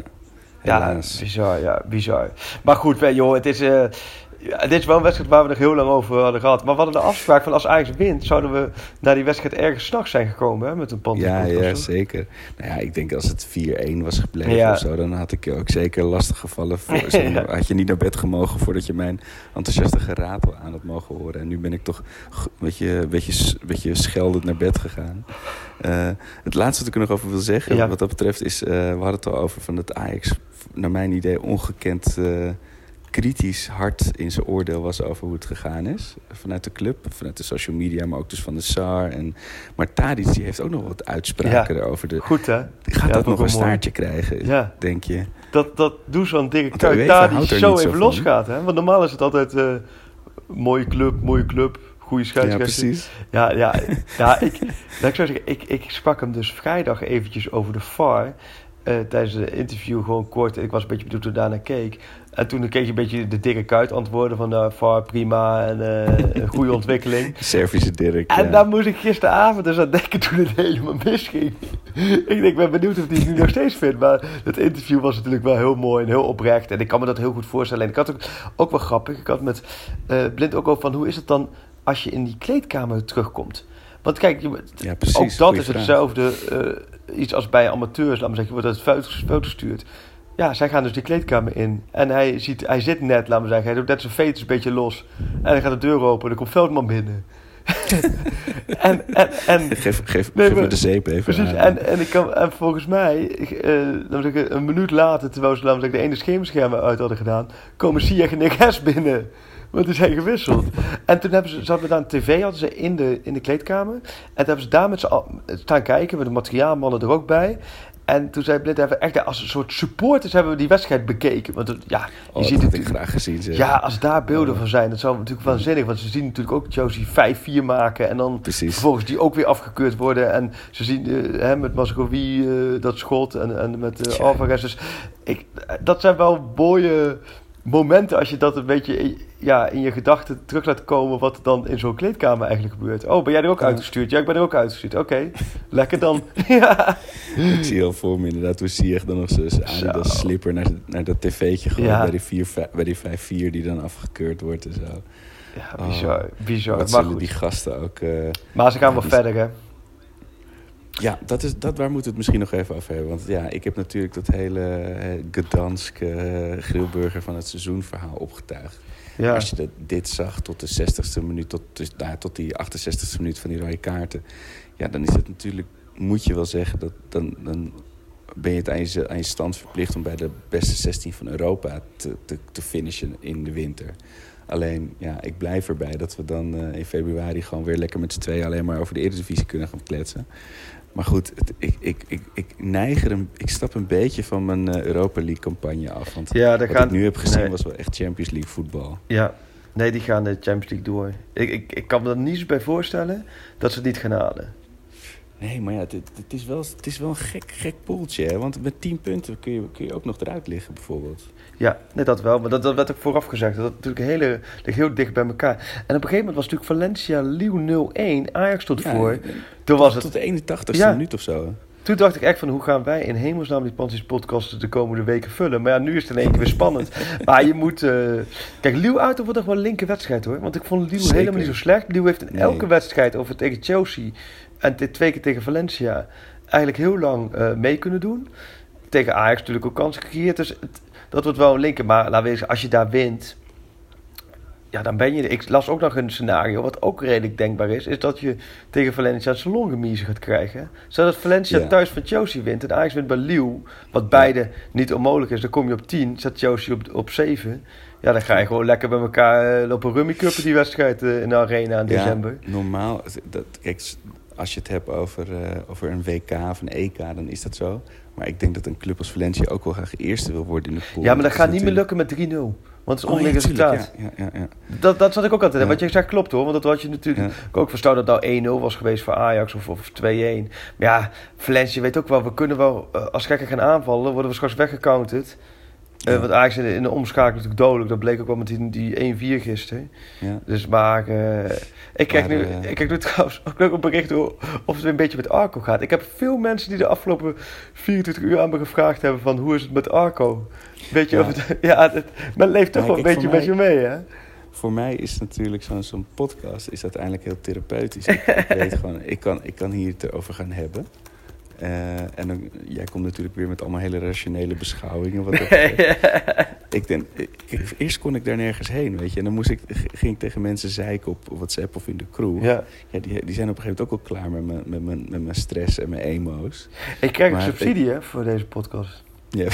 Ja, Helaas. bizar, ja, bizar. Maar goed, joh, het is, eh, ja, dit is wel een wedstrijd waar we nog heel lang over hadden gehad. Maar we hadden de afspraak van als Ajax wint, zouden we naar die wedstrijd ergens s'nachts zijn gekomen, hè, met een pand. Ja, ja, zeker. Nou ja, ik denk als het 4-1 was gebleven Ja. of zo, dan had ik je ook zeker lastig gevallen. Voor, zo Ja. Had je niet naar bed gemogen voordat je mijn enthousiaste geratel aan had mogen horen. En nu ben ik toch een beetje, beetje, s- beetje scheldend naar bed gegaan. Eh, het laatste wat ik er nog over wil zeggen, wat dat betreft, is... eh, we hadden het al over van dat Ajax, naar mijn idee, ongekend... eh, kritisch hard in zijn oordeel was over hoe het gegaan is. Vanuit de club, vanuit de social media, maar ook dus van de SAR. En, maar Tadic die heeft ook nog wat uitspraken Ja. erover. De, Goed, hè? gaat Ja, dat nog een mooi. staartje krijgen, Ja. denk je? Dat, dat doe zo'n houdt er zo even van. losgaat, hè? Want normaal is het altijd eh, mooie club, mooie club, goede Ja, scheidsrechter. precies. Ja, ja, ja ik, ik zo zeggen, ik, ik sprak hem dus vrijdag eventjes over de VAR. Eh, tijdens het interview gewoon kort. Ik was een beetje benieuwd hoe daarnaar keek. En toen keek je een beetje de dikke kuit antwoorden van nou, VAR prima en eh, een goede ontwikkeling. Servische Dirk. En ja. dan moest ik gisteravond dus aan denken toen het helemaal misging. ik denk, ik ben benieuwd of hij het nu nog steeds vindt. Maar het interview was natuurlijk wel heel mooi en heel oprecht. En ik kan me dat heel goed voorstellen. En ik had ook, ook wel grappig. Ik had met eh, Blind ook over van hoe is het dan als je in die kleedkamer terugkomt. Want kijk, je, Ja, precies. ook dat is hetzelfde. Iets als bij amateurs, laat maar zeggen, je wordt uit foto's, foto's gestuurd. Ja, zij gaan dus die kleedkamer in. En hij, ziet, hij zit net, laat maar zeggen. Hij doet net zijn veters een beetje los. En dan gaat de deur open en dan komt Veldman binnen. en, en, en, Geef, geef, Nee, geef me de zeep even precies, aan. en, en, ik kan, en volgens mij, ik, eh, zeggen, een minuut later, terwijl ze we zeggen, de ene schermschermen uit hadden gedaan, komen Ziyech en Neres binnen. Want die zijn gewisseld. En toen hebben ze, ze hadden daar een tv hadden ze in de, in de kleedkamer. En toen hebben ze daar met z'n staan kijken, met de materiaalmannen er ook bij. En toen zei Blind even, echt als een soort supporters hebben we die wedstrijd bekeken. Want ja, je oh, ziet het ik graag gezien. Zeg. ja, als daar beelden van zijn, dat zou natuurlijk waanzinnig. Want ze zien natuurlijk ook Chelsea 5-4 maken. En dan Precies. vervolgens die ook weer afgekeurd worden. En ze zien eh, hè, met Mascovi eh dat schot en, en met eh Tja. Alvarez. Dus ik, dat zijn wel mooie momenten als je dat een beetje in- ja, in je gedachten terug laat komen. Wat er dan in zo'n kleedkamer eigenlijk gebeurt. Oh, ben jij er ook Ja. uitgestuurd? Ja, ik ben er ook uitgestuurd. Oké, lekker dan. ja. Ik zie al voor me inderdaad hoe Ziyech dan nog zijn Adidas slipper naar, naar dat tv'tje gooit Ja. bij die, 4, bij die 5-4 die dan afgekeurd wordt en zo. ja, bizar. bizar. Wat Maar, zullen goed. die gasten ook... eh, maar ze gaan wel die- verder, hè? Ja, dat is, dat, waar moeten we het misschien nog even over hebben. Want ja, ik heb natuurlijk dat hele eh, Gdansk eh grillburger van het seizoen verhaal opgetuigd. Ja. Als je dat, dit zag tot de 60ste minuut, tot, dus, nou, tot die 68ste minuut van die rode kaarten. Ja, dan is het natuurlijk, moet je wel zeggen, dat dan, dan ben je het aan je, aan je stand verplicht om bij de beste 16 van Europa te, te, te finishen in de winter. Alleen, ja, ik blijf erbij dat we dan eh, in februari gewoon weer lekker met z'n tweeën alleen maar over de Eredivisie kunnen gaan kletsen. Maar goed, het, ik, ik, ik, ik neig er een, ik stap een beetje van mijn eh, Europa League campagne af. Want Ja, wat gaan, ik nu heb gezien nee. was wel echt Champions League voetbal. Ja, nee, die gaan de Champions League door. Ik, ik, ik kan me er niet zo bij voorstellen dat ze het niet gaan halen. Nee, maar ja, het, het, is, wel, het is wel een gek, gek poeltje. Hè? Want met 10 punten kun je, kun je ook nog eruit liggen, bijvoorbeeld. Ja, nee, dat wel. Maar dat, dat werd ook vooraf gezegd. Dat natuurlijk hele, ligt heel dicht bij elkaar. En op een gegeven moment was natuurlijk Valencia Lille 0-1. Ajax stond Ja, voor. eh, Toen was het Tot de 81ste Ja. minuut of zo. Toen dacht ik echt van hoe gaan wij in hemelsnaam die Panties podcast de komende weken vullen. Maar ja, nu is het in één keer weer spannend. maar je moet... eh, Kijk, Liu uit wordt nog wel een linker wedstrijd hoor. Want ik vond Liu helemaal niet zo slecht. Liu heeft in Nee. elke wedstrijd over tegen Chelsea en twee keer tegen Valencia eigenlijk heel lang eh, mee kunnen doen. Tegen Ajax natuurlijk ook kansen gecreëerd. Dus het- dat wordt wel een linker. Maar laten we zeggen, als je daar wint... Ja, dan ben je er. Ik las ook nog een scenario, wat ook redelijk denkbaar is, is dat je tegen Valencia een salongemise gaat krijgen. Zodat Valencia Ja. thuis van Chelsea wint en Ajax wint bij Lille, wat beide niet onmogelijk is. Dan kom je op 10, zet Chelsea op, op 7. Ja, dan ga je gewoon lekker bij elkaar eh, lopen rummy cuppen die wedstrijd eh, in de arena in december. Ja, normaal. Dat, kijk, als je het hebt over, eh, over een WK of een EK, dan is dat zo. Maar ik denk dat een club als Valencia ook wel graag eerste wil worden in de pool. Ja, maar dat gaat niet meer lukken met 3-0. Want het is Oh, ja, resultaat. Ja, ja. Dat, dat zat ik ook altijd. Ja. Wat je zegt klopt hoor. Want dat had je natuurlijk ook verstaan dat het nou 1-0 was geweest voor Ajax of, of 2-1. Maar ja, Valencia weet ook wel, we kunnen wel eh, als gekken gaan aanvallen, worden we straks weggecounterd. Ja. want Ajax in de, in de omschakeling natuurlijk dodelijk. Dat bleek ook wel met die, die 1-4 gisteren. ja. Dus maar, eh, ik, kijk Maar, nu, ik kijk nu trouwens ook leuk op bericht of het weer een beetje met Arco gaat. Ik heb veel mensen die de afgelopen 24 uur aan me gevraagd hebben van hoe is het met Arco? Weet je, Ja. of het, ja, het, men leeft toch wel een beetje met je mee hè? Voor mij is natuurlijk zo'n zo'n podcast is uiteindelijk heel therapeutisch. ik, ik weet gewoon, ik kan, ik kan hier het over gaan hebben. Eh, en dan, jij komt natuurlijk weer met allemaal hele rationele beschouwingen. Wat ik denk, ik- eerst kon ik daar nergens heen, weet je. En dan moest ik, ging ik tegen mensen zeiken op WhatsApp of in de crew. Ja. Ja, die, die zijn op een gegeven moment ook al klaar met mijn, met mijn, met mijn stress en mijn emo's. Ik krijg een subsidie hè, voor deze podcast. Ja,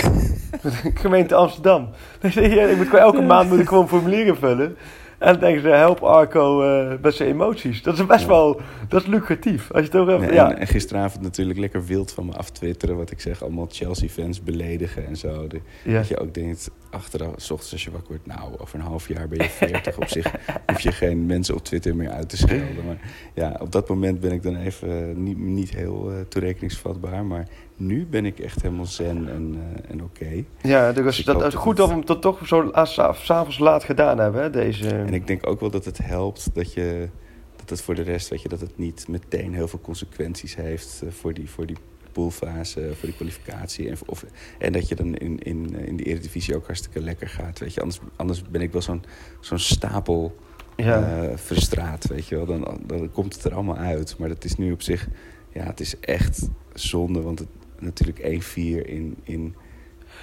Gemeente Amsterdam. Ik moet elke maand moet ik gewoon formulieren vullen. En dan denken ze, help Arco eh, met zijn emoties. Dat is best Ja. wel, dat is lucratief. Als je het Nee, ja. en, gisteravond natuurlijk lekker wild van me aftwitteren. Wat ik zeg, allemaal Chelsea-fans beledigen en zo. De- ja. Dat je ook denkt, achteraf, s ochtends als je wakker wordt, nou, over een half jaar ben je 40. op zich hoef je geen mensen op Twitter meer uit te schelden. Maar ja, op dat moment ben ik dan even eh, niet, niet heel uh, toerekeningsvatbaar. Maar nu ben ik echt helemaal zen en, uh, en oké. Ja, dus, dus dat is goed dat we hem tot toch zo s'avonds laat gedaan hebben, hè, deze... En ik denk ook wel dat het helpt dat je... Dat het voor de rest, weet je, dat het niet meteen heel veel consequenties heeft voor die, voor die poolfase, voor die kwalificatie. En, of, en dat je dan in, in, in de Eredivisie ook hartstikke lekker gaat. Weet je. Anders, anders ben ik wel zo'n zo'n stapel ja. uh, frustraat, weet je wel. Dan, dan komt het er allemaal uit. Maar dat is nu op zich... Ja, het is echt zonde, want het, natuurlijk 1-4 in, in,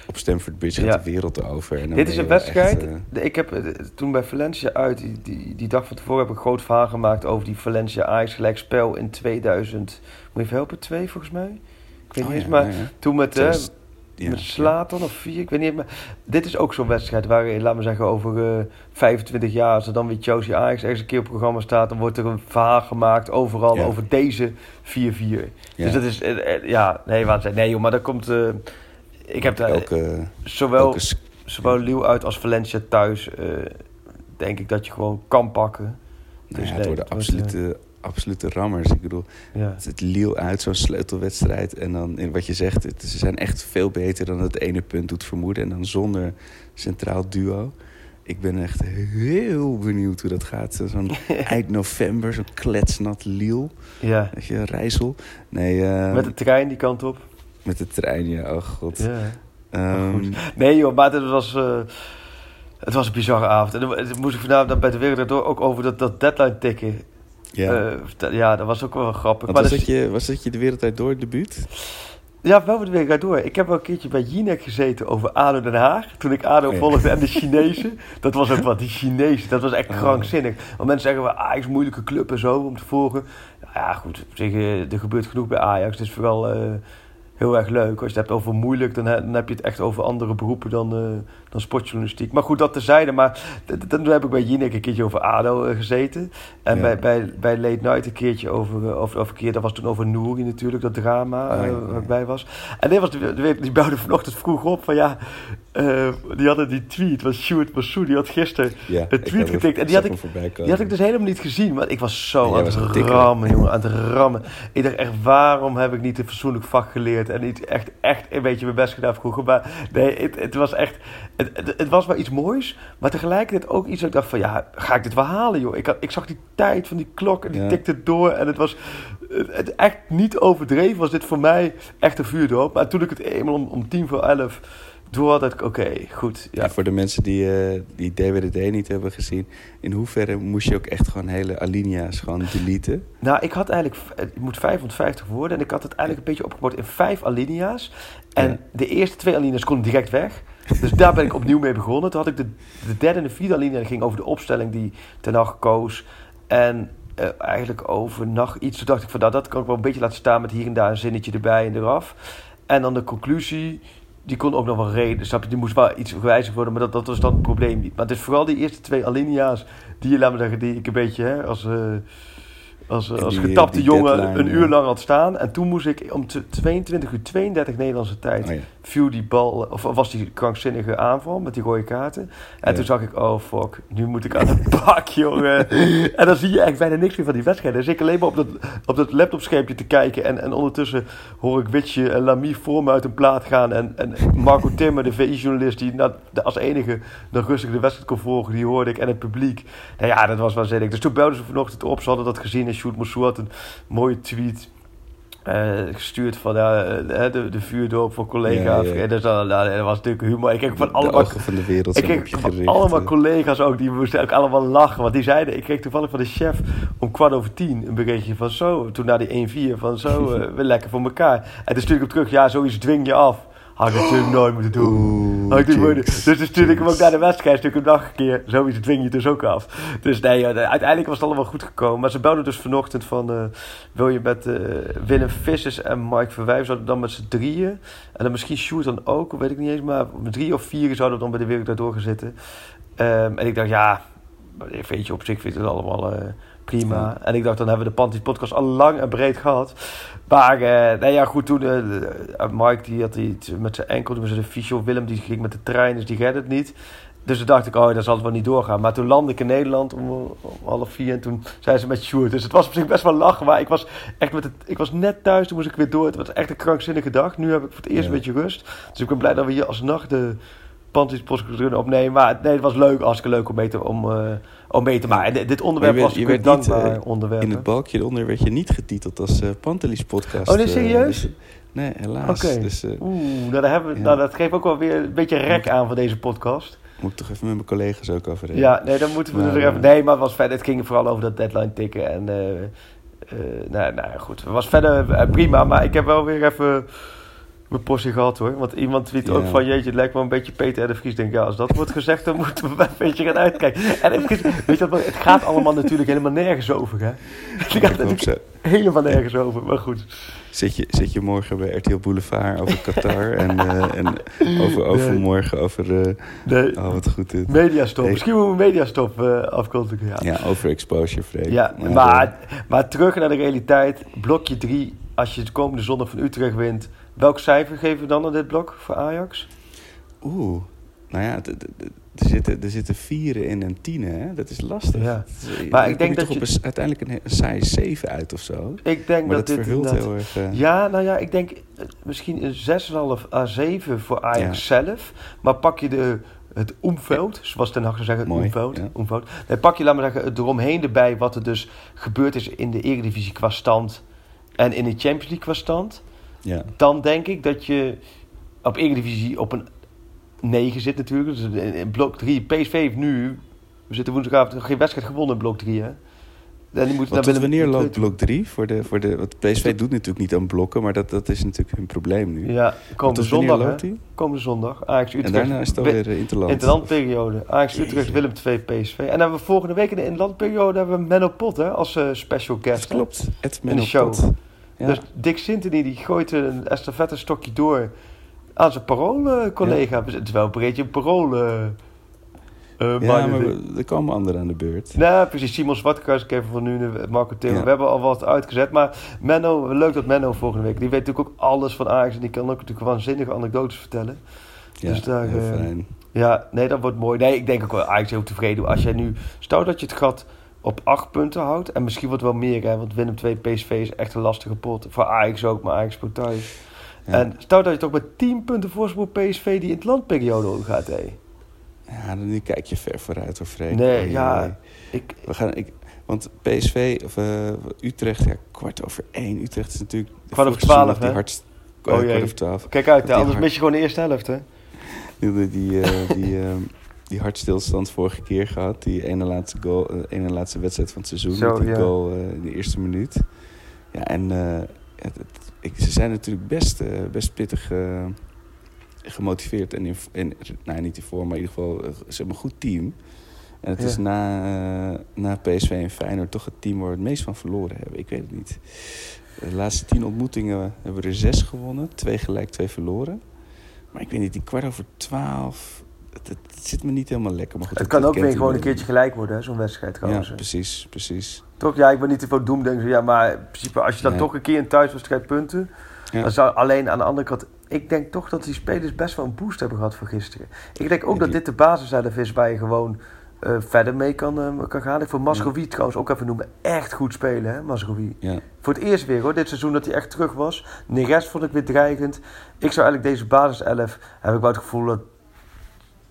op Stamford Bridge gaat de wereld over. En Dit is een wedstrijd. Echt, uh... Ik heb toen bij Valencia uit, die, die, die dag van tevoren, heb ik een groot verhaal gemaakt over die Valencia Ajax gelijkspel in 2000. Moet je even helpen, twee volgens mij? Ik weet oh, niet ja, maar ja, ja. toen met, ja, met Slatan of vier, ik weet niet. Maar dit is ook zo'n wedstrijd waar, je, laten we zeggen, over eh 25 jaar, als er dan weer Chelsea Ajax ergens een keer op het programma staat, dan wordt er een verhaal gemaakt overal Ja. over deze 4-4. Ja. Dus dat is, eh, eh, ja, nee, wat, nee joh, maar dat komt, eh, ik heb daar zowel, elke zowel Lille uit als Valencia thuis, eh, denk ik dat je gewoon kan pakken. nou Dus ja, nee, het worden het wordt, absolute, absolute rammers. Ik bedoel, Ja. het, het Lille uit zo'n sleutelwedstrijd. En dan, in wat je zegt, het, ze zijn echt veel beter dan het ene punt doet vermoeden. En dan zonder centraal duo. Ik ben echt heel benieuwd hoe dat gaat. Zo- Zo'n eind november, zo'n kletsnat Lille. ja. Weet je, Rijssel. Nee, eh, Met de trein die kant op. met de trein, ja. Oh god. Ja. Ehm, Nee joh, maar het was, eh, het was een bizarre avond. En dan moest ik vanavond dan bij de wereld door ook over dat, dat deadline tikken. Ja. Eh, ja, dat was ook wel grappig. Maar was, dat dat is- je, was dat je de wereld uit door debuut? Ja, wel de wereld door. Ik heb wel een keertje bij Jinek gezeten over ADO Den Haag. Toen ik ADO volgde en de Chinezen. Dat was ook wat, die Chinezen. Dat was echt Oh. krankzinnig. Want mensen zeggen wel, Ajax moeilijke club en zo om te volgen. Ja, goed. Op zich, eh, er gebeurt genoeg bij Ajax. Het is vooral heel erg leuk. Als je het hebt over moeilijk, dan, he- dan heb je het echt over andere beroepen dan, eh, dan sportjournalistiek. Maar goed, dat terzijde. Maar toen heb ik bij Jinek een keertje over ADO eh, gezeten. En Ja. bij, bij, bij Late Night een keertje over, eh, over, over een keer, dat was toen over Nouri natuurlijk, dat drama Ah, ja, eh, ja. waar ik bij was. En dit was de, de, die belde vanochtend vroeg op van ja, die hadden die tweet, was Stuart Massou, die had gisteren Ja, een tweet getikt. En die had, ik, die had ik dus helemaal niet gezien, want ik was zo aan het rammen, jongen, aan het rammen. Ik dacht echt, waarom heb ik niet een fatsoenlijk vak geleerd en niet echt, echt een beetje mijn best gedaan vroeger. Maar nee, het, het was echt, het, het, het was wel iets moois, maar tegelijkertijd ook iets dat ik dacht van ja, ga ik dit wel halen joh? Ik, had, ik zag die tijd van die klok en die Ja. tikte door en het was het echt niet overdreven was dit voor mij echt een vuurdoop. Maar toen ik het eenmaal om, om tien voor elf dacht ik oké, goed. Ja. Voor de mensen die, eh die DWDD niet hebben gezien, in hoeverre moest je ook echt gewoon hele alinea's gewoon deleten? Nou, ik had eigenlijk, het moet 550 woorden en ik had het eigenlijk een beetje opgebouwd in vijf alinea's. En Ja. de eerste twee alinea's konden direct weg. Dus daar ben ik opnieuw mee begonnen. Toen had ik de, de derde en de vierde alinea, ging over de opstelling die Ten Hag koos. En eh, eigenlijk over nog iets. Toen dacht ik van, nou, dat kan ik wel een beetje laten staan met hier en daar een zinnetje erbij en eraf. En dan de conclusie, die kon ook nog wel reden. Snap je, die moest wel iets gewijzigd worden, maar dat, dat was dan het probleem niet. Maar het is vooral die eerste twee alinea's die, laat me zeggen, die ik een beetje hè, als... eh, als, En als die- getapte die jongen deadline, een uur lang had staan. En toen moest ik om t- 22 uur 32 Nederlandse tijd Oh ja. Viel die bal, of was die krankzinnige aanval met die rode kaarten. En Ja. toen zag ik, oh fuck, nu moet ik aan het bak, jongen. en dan zie je eigenlijk bijna niks meer van die wedstrijd. Dan zit ik alleen maar op dat, op dat laptopschermpje te kijken. En, en ondertussen hoor ik Witje en Lamy voor me uit een plaat gaan. En, en Marco Timmer, de VI-journalist, die na- de- als enige nog rustig de wedstrijd kon volgen, die hoorde ik. En het publiek. Nou ja, dat was waanzinnig. Dus toen belden ze vanochtend op, ze hadden dat gezien. En Sjoerd Moussou had een mooie tweet eh, gestuurd van ja, eh, de, de vuurdoop van collega. Ja, ja. En dus, nou, dat was natuurlijk humor. Ik kreeg van de allemaal, van de wereld ik op kreeg je van gericht. allemaal collega's ook, die moesten ook allemaal lachen. Want die zeiden, ik kreeg toevallig van de chef om kwart over tien een berichtje van zo, toen na die 1-4, van zo, eh, we lekker voor elkaar. En toen stuurde ik hem terug, ja, zoiets dwing je af. Had ik natuurlijk nooit moeten doen. Oeh, Had ik dus toen stuurde ik hem ook naar de wedstrijd, ik hem nog een keer. Zoiets dwing je dus ook af. Dus nee, uiteindelijk was het allemaal goed gekomen. Maar ze belden dus vanochtend van, eh, wil je met eh, Willem Vissers en Mike Verwijf, zouden dan met z'n drieën. En dan misschien Sjoerd dan ook, weet ik niet eens, maar met drie of vier zouden we dan bij de wereld daardoor gaan zitten. Ehm, en ik dacht, ja, weet je, op zich vind ik het allemaal eh, prima. En ik dacht, dan hebben we de Panties podcast al lang en breed gehad. Maar, uh, nou ja, goed, toen... Uh, Mike, die had iets met zijn enkel. Toen was de fysio. Willem, die ging met de trein, dus die redde het niet. Dus toen dacht ik, oh, dat zal het wel niet doorgaan. Maar toen landde ik in Nederland om, om half vier en toen zei ze met Sjoerd. Dus het was op zich best wel lachen, maar ik was echt met het, ik was net thuis, toen moest ik weer door. Het was echt een krankzinnige dag. Nu heb ik voor het eerst een beetje rust. Dus ik ben blij dat we hier alsnog de Panties podcast kunnen opnemen. Maar nee, het was leuk, hartstikke leuk om mee te, om, uh, om mee te maken. En dit onderwerp je werd, was je werd dankbaar niet, onderwerp. In het balkje eronder werd je niet getiteld als uh, Pantelis podcast. Oh, nee, serieus? Dus, nee, helaas. Dus, uh, Oeh, nou, daar hebben we, ja. nou, dat geeft ook wel weer een beetje rek aan van deze podcast. Moet ik toch even met mijn collega's ook over hebben. Ja, nee, dan moeten we Maar, er even... eh, Nee, maar het was verder... Het ging vooral over dat deadline tikken. En, eh nou, nou goed. Het was verder prima. Maar ik heb wel weer even mijn portie gehad, hoor. Want iemand tweet ook van... Jeetje, het lijkt wel een beetje Peter R. de Vries. Denk, ja, als dat wordt gezegd... dan moeten we een beetje gaan uitkijken. En weet je wat, het gaat allemaal natuurlijk helemaal nergens over, hè? Het gaat natuurlijk zo. helemaal nergens over. Maar goed. Zit je, zit je morgen bij RTL Boulevard over Qatar en, eh, en over overmorgen over... eh, Nee, oh, wat goed dit. mediastop. Nee. Misschien moeten we mediastop uh, afkondigen, ja. Ja, over exposure, Freek. Ja, Maar, maar, maar terug naar de realiteit. Blokje 3, als je de komende zondag van Utrecht wint. Welk cijfer geven we dan aan dit blok voor Ajax? Oeh, nou ja, er zitten, er zitten vieren in en tienen, hè? Dat is lastig. Ja. Is- Maar ik denk dat op je- een, uiteindelijk een, een saaie 7 uit of zo. Ik denk Maar dat, dat, dit verhult heel erg... eh, Ja, nou ja, ik denk eh, misschien een 6,5 à 7 voor Ajax zelf. Maar pak je de, het omveld, zoals Ten Hag zou zeggen, het Mooi, omveld. ja. omveld. Dan pak je, laat maar zeggen, het eromheen erbij wat er dus gebeurd is in de Eredivisie qua stand. En in de Champions League qua stand. Ja. dan denk ik dat je op Eredivisie op een 9 zit natuurlijk. Dus in in blok 3, PSV heeft nu, we zitten woensdagavond, nog geen wedstrijd gewonnen in blok 3 hè. En die binnen- wanneer loopt blok 3? Voor de, voor de, want PSV doet natuurlijk niet aan blokken, maar dat, dat is natuurlijk hun probleem nu. Ja, komende zondag? Komende zondag, Ajax En Utrecht. daarna is het alweer eh, Interland. Interlandperiode. Ajax Utrecht. Willem 2, PSV. En dan hebben we volgende week in de interlandperiode hebben we Menno Pot hè, als eh, special guest. Dat klopt. Het In de show. Ja. Dus Dick Sintony die gooit een estafette stokje door aan zijn parool-collega. Het is wel een beetje een parool... eh, eh, ja, maar we- er komen anderen aan de beurt. Nou, precies. Simon Zwartkruis, Kevin van Nuenen, Marco. Ja. We hebben al wat uitgezet. Maar Menno, leuk dat Menno volgende week... Die weet natuurlijk ook alles van Ajax. En die kan ook natuurlijk waanzinnige anekdotes vertellen. Ja, Dus daar, heel eh, fijn. Ja, nee, dat wordt mooi. Nee, ik denk ook wel Ajax heel tevreden. Als jij nu... Stel dat je het gat op acht punten houdt. En misschien wordt wel meer, hè. Want Willem 2 PSV is echt een lastige pot. Voor Ajax ook, maar Ajax wordt thuis. Ja. En stel dat je toch met 10 punten voorsprong op PSV die in het landperiode gaat, hé. Ja, dan nu kijk je ver vooruit hoor, Freek. Nee, ja. Ik, We gaan, ik, want PSV, of eh, Utrecht, ja, kwart over één. Utrecht is natuurlijk... Kwart over twaalf, hè? Oh, eh, kwart over twaalf. kijk uit, hè, anders hard- mis je gewoon de eerste helft, hè. Die, die, eh, die, die hartstilstand vorige keer gehad. Die ene laatste, goal, eh, ene laatste wedstrijd van het seizoen. Zo, die ja. goal eh, in de eerste minuut. Ja, en eh, het, het- ik, ze zijn natuurlijk best, best pittig gemotiveerd. En, in, en, nou, niet in vorm, maar in ieder geval, ze hebben een goed team. En het Ja. is na, na PSV en Feyenoord toch het team waar we het meest van verloren hebben. Ik weet het niet. De laatste tien ontmoetingen hebben we er zes gewonnen. Twee gelijk, twee verloren. Maar ik weet niet, die kwart over twaalf... Het, zit me niet helemaal lekker. Maar goed, Het kan ook weer gewoon een keertje gelijk worden, zo'n wedstrijd Ja, trouwens. precies, precies. Toch, ja, ik ben niet te veel doemdenken. Ja, maar in principe, als je dan Nee. toch een keer een thuiswedstrijd punten... Ja. Dan zou alleen aan de andere kant... Ik denk toch dat die spelers best wel een boost hebben gehad van gisteren. Ik denk ook Ja, dat die- dit de basiself is waar je gewoon eh, verder mee kan, eh, kan gaan. Ik vond Mascovi trouwens ook even noemen. Echt goed spelen, hè, Mascovi. Ja, Voor het eerst weer, hoor. Dit seizoen dat hij echt terug was. Neres vond ik weer dreigend. Ik zou eigenlijk deze basiself... Heb ik wel het gevoel dat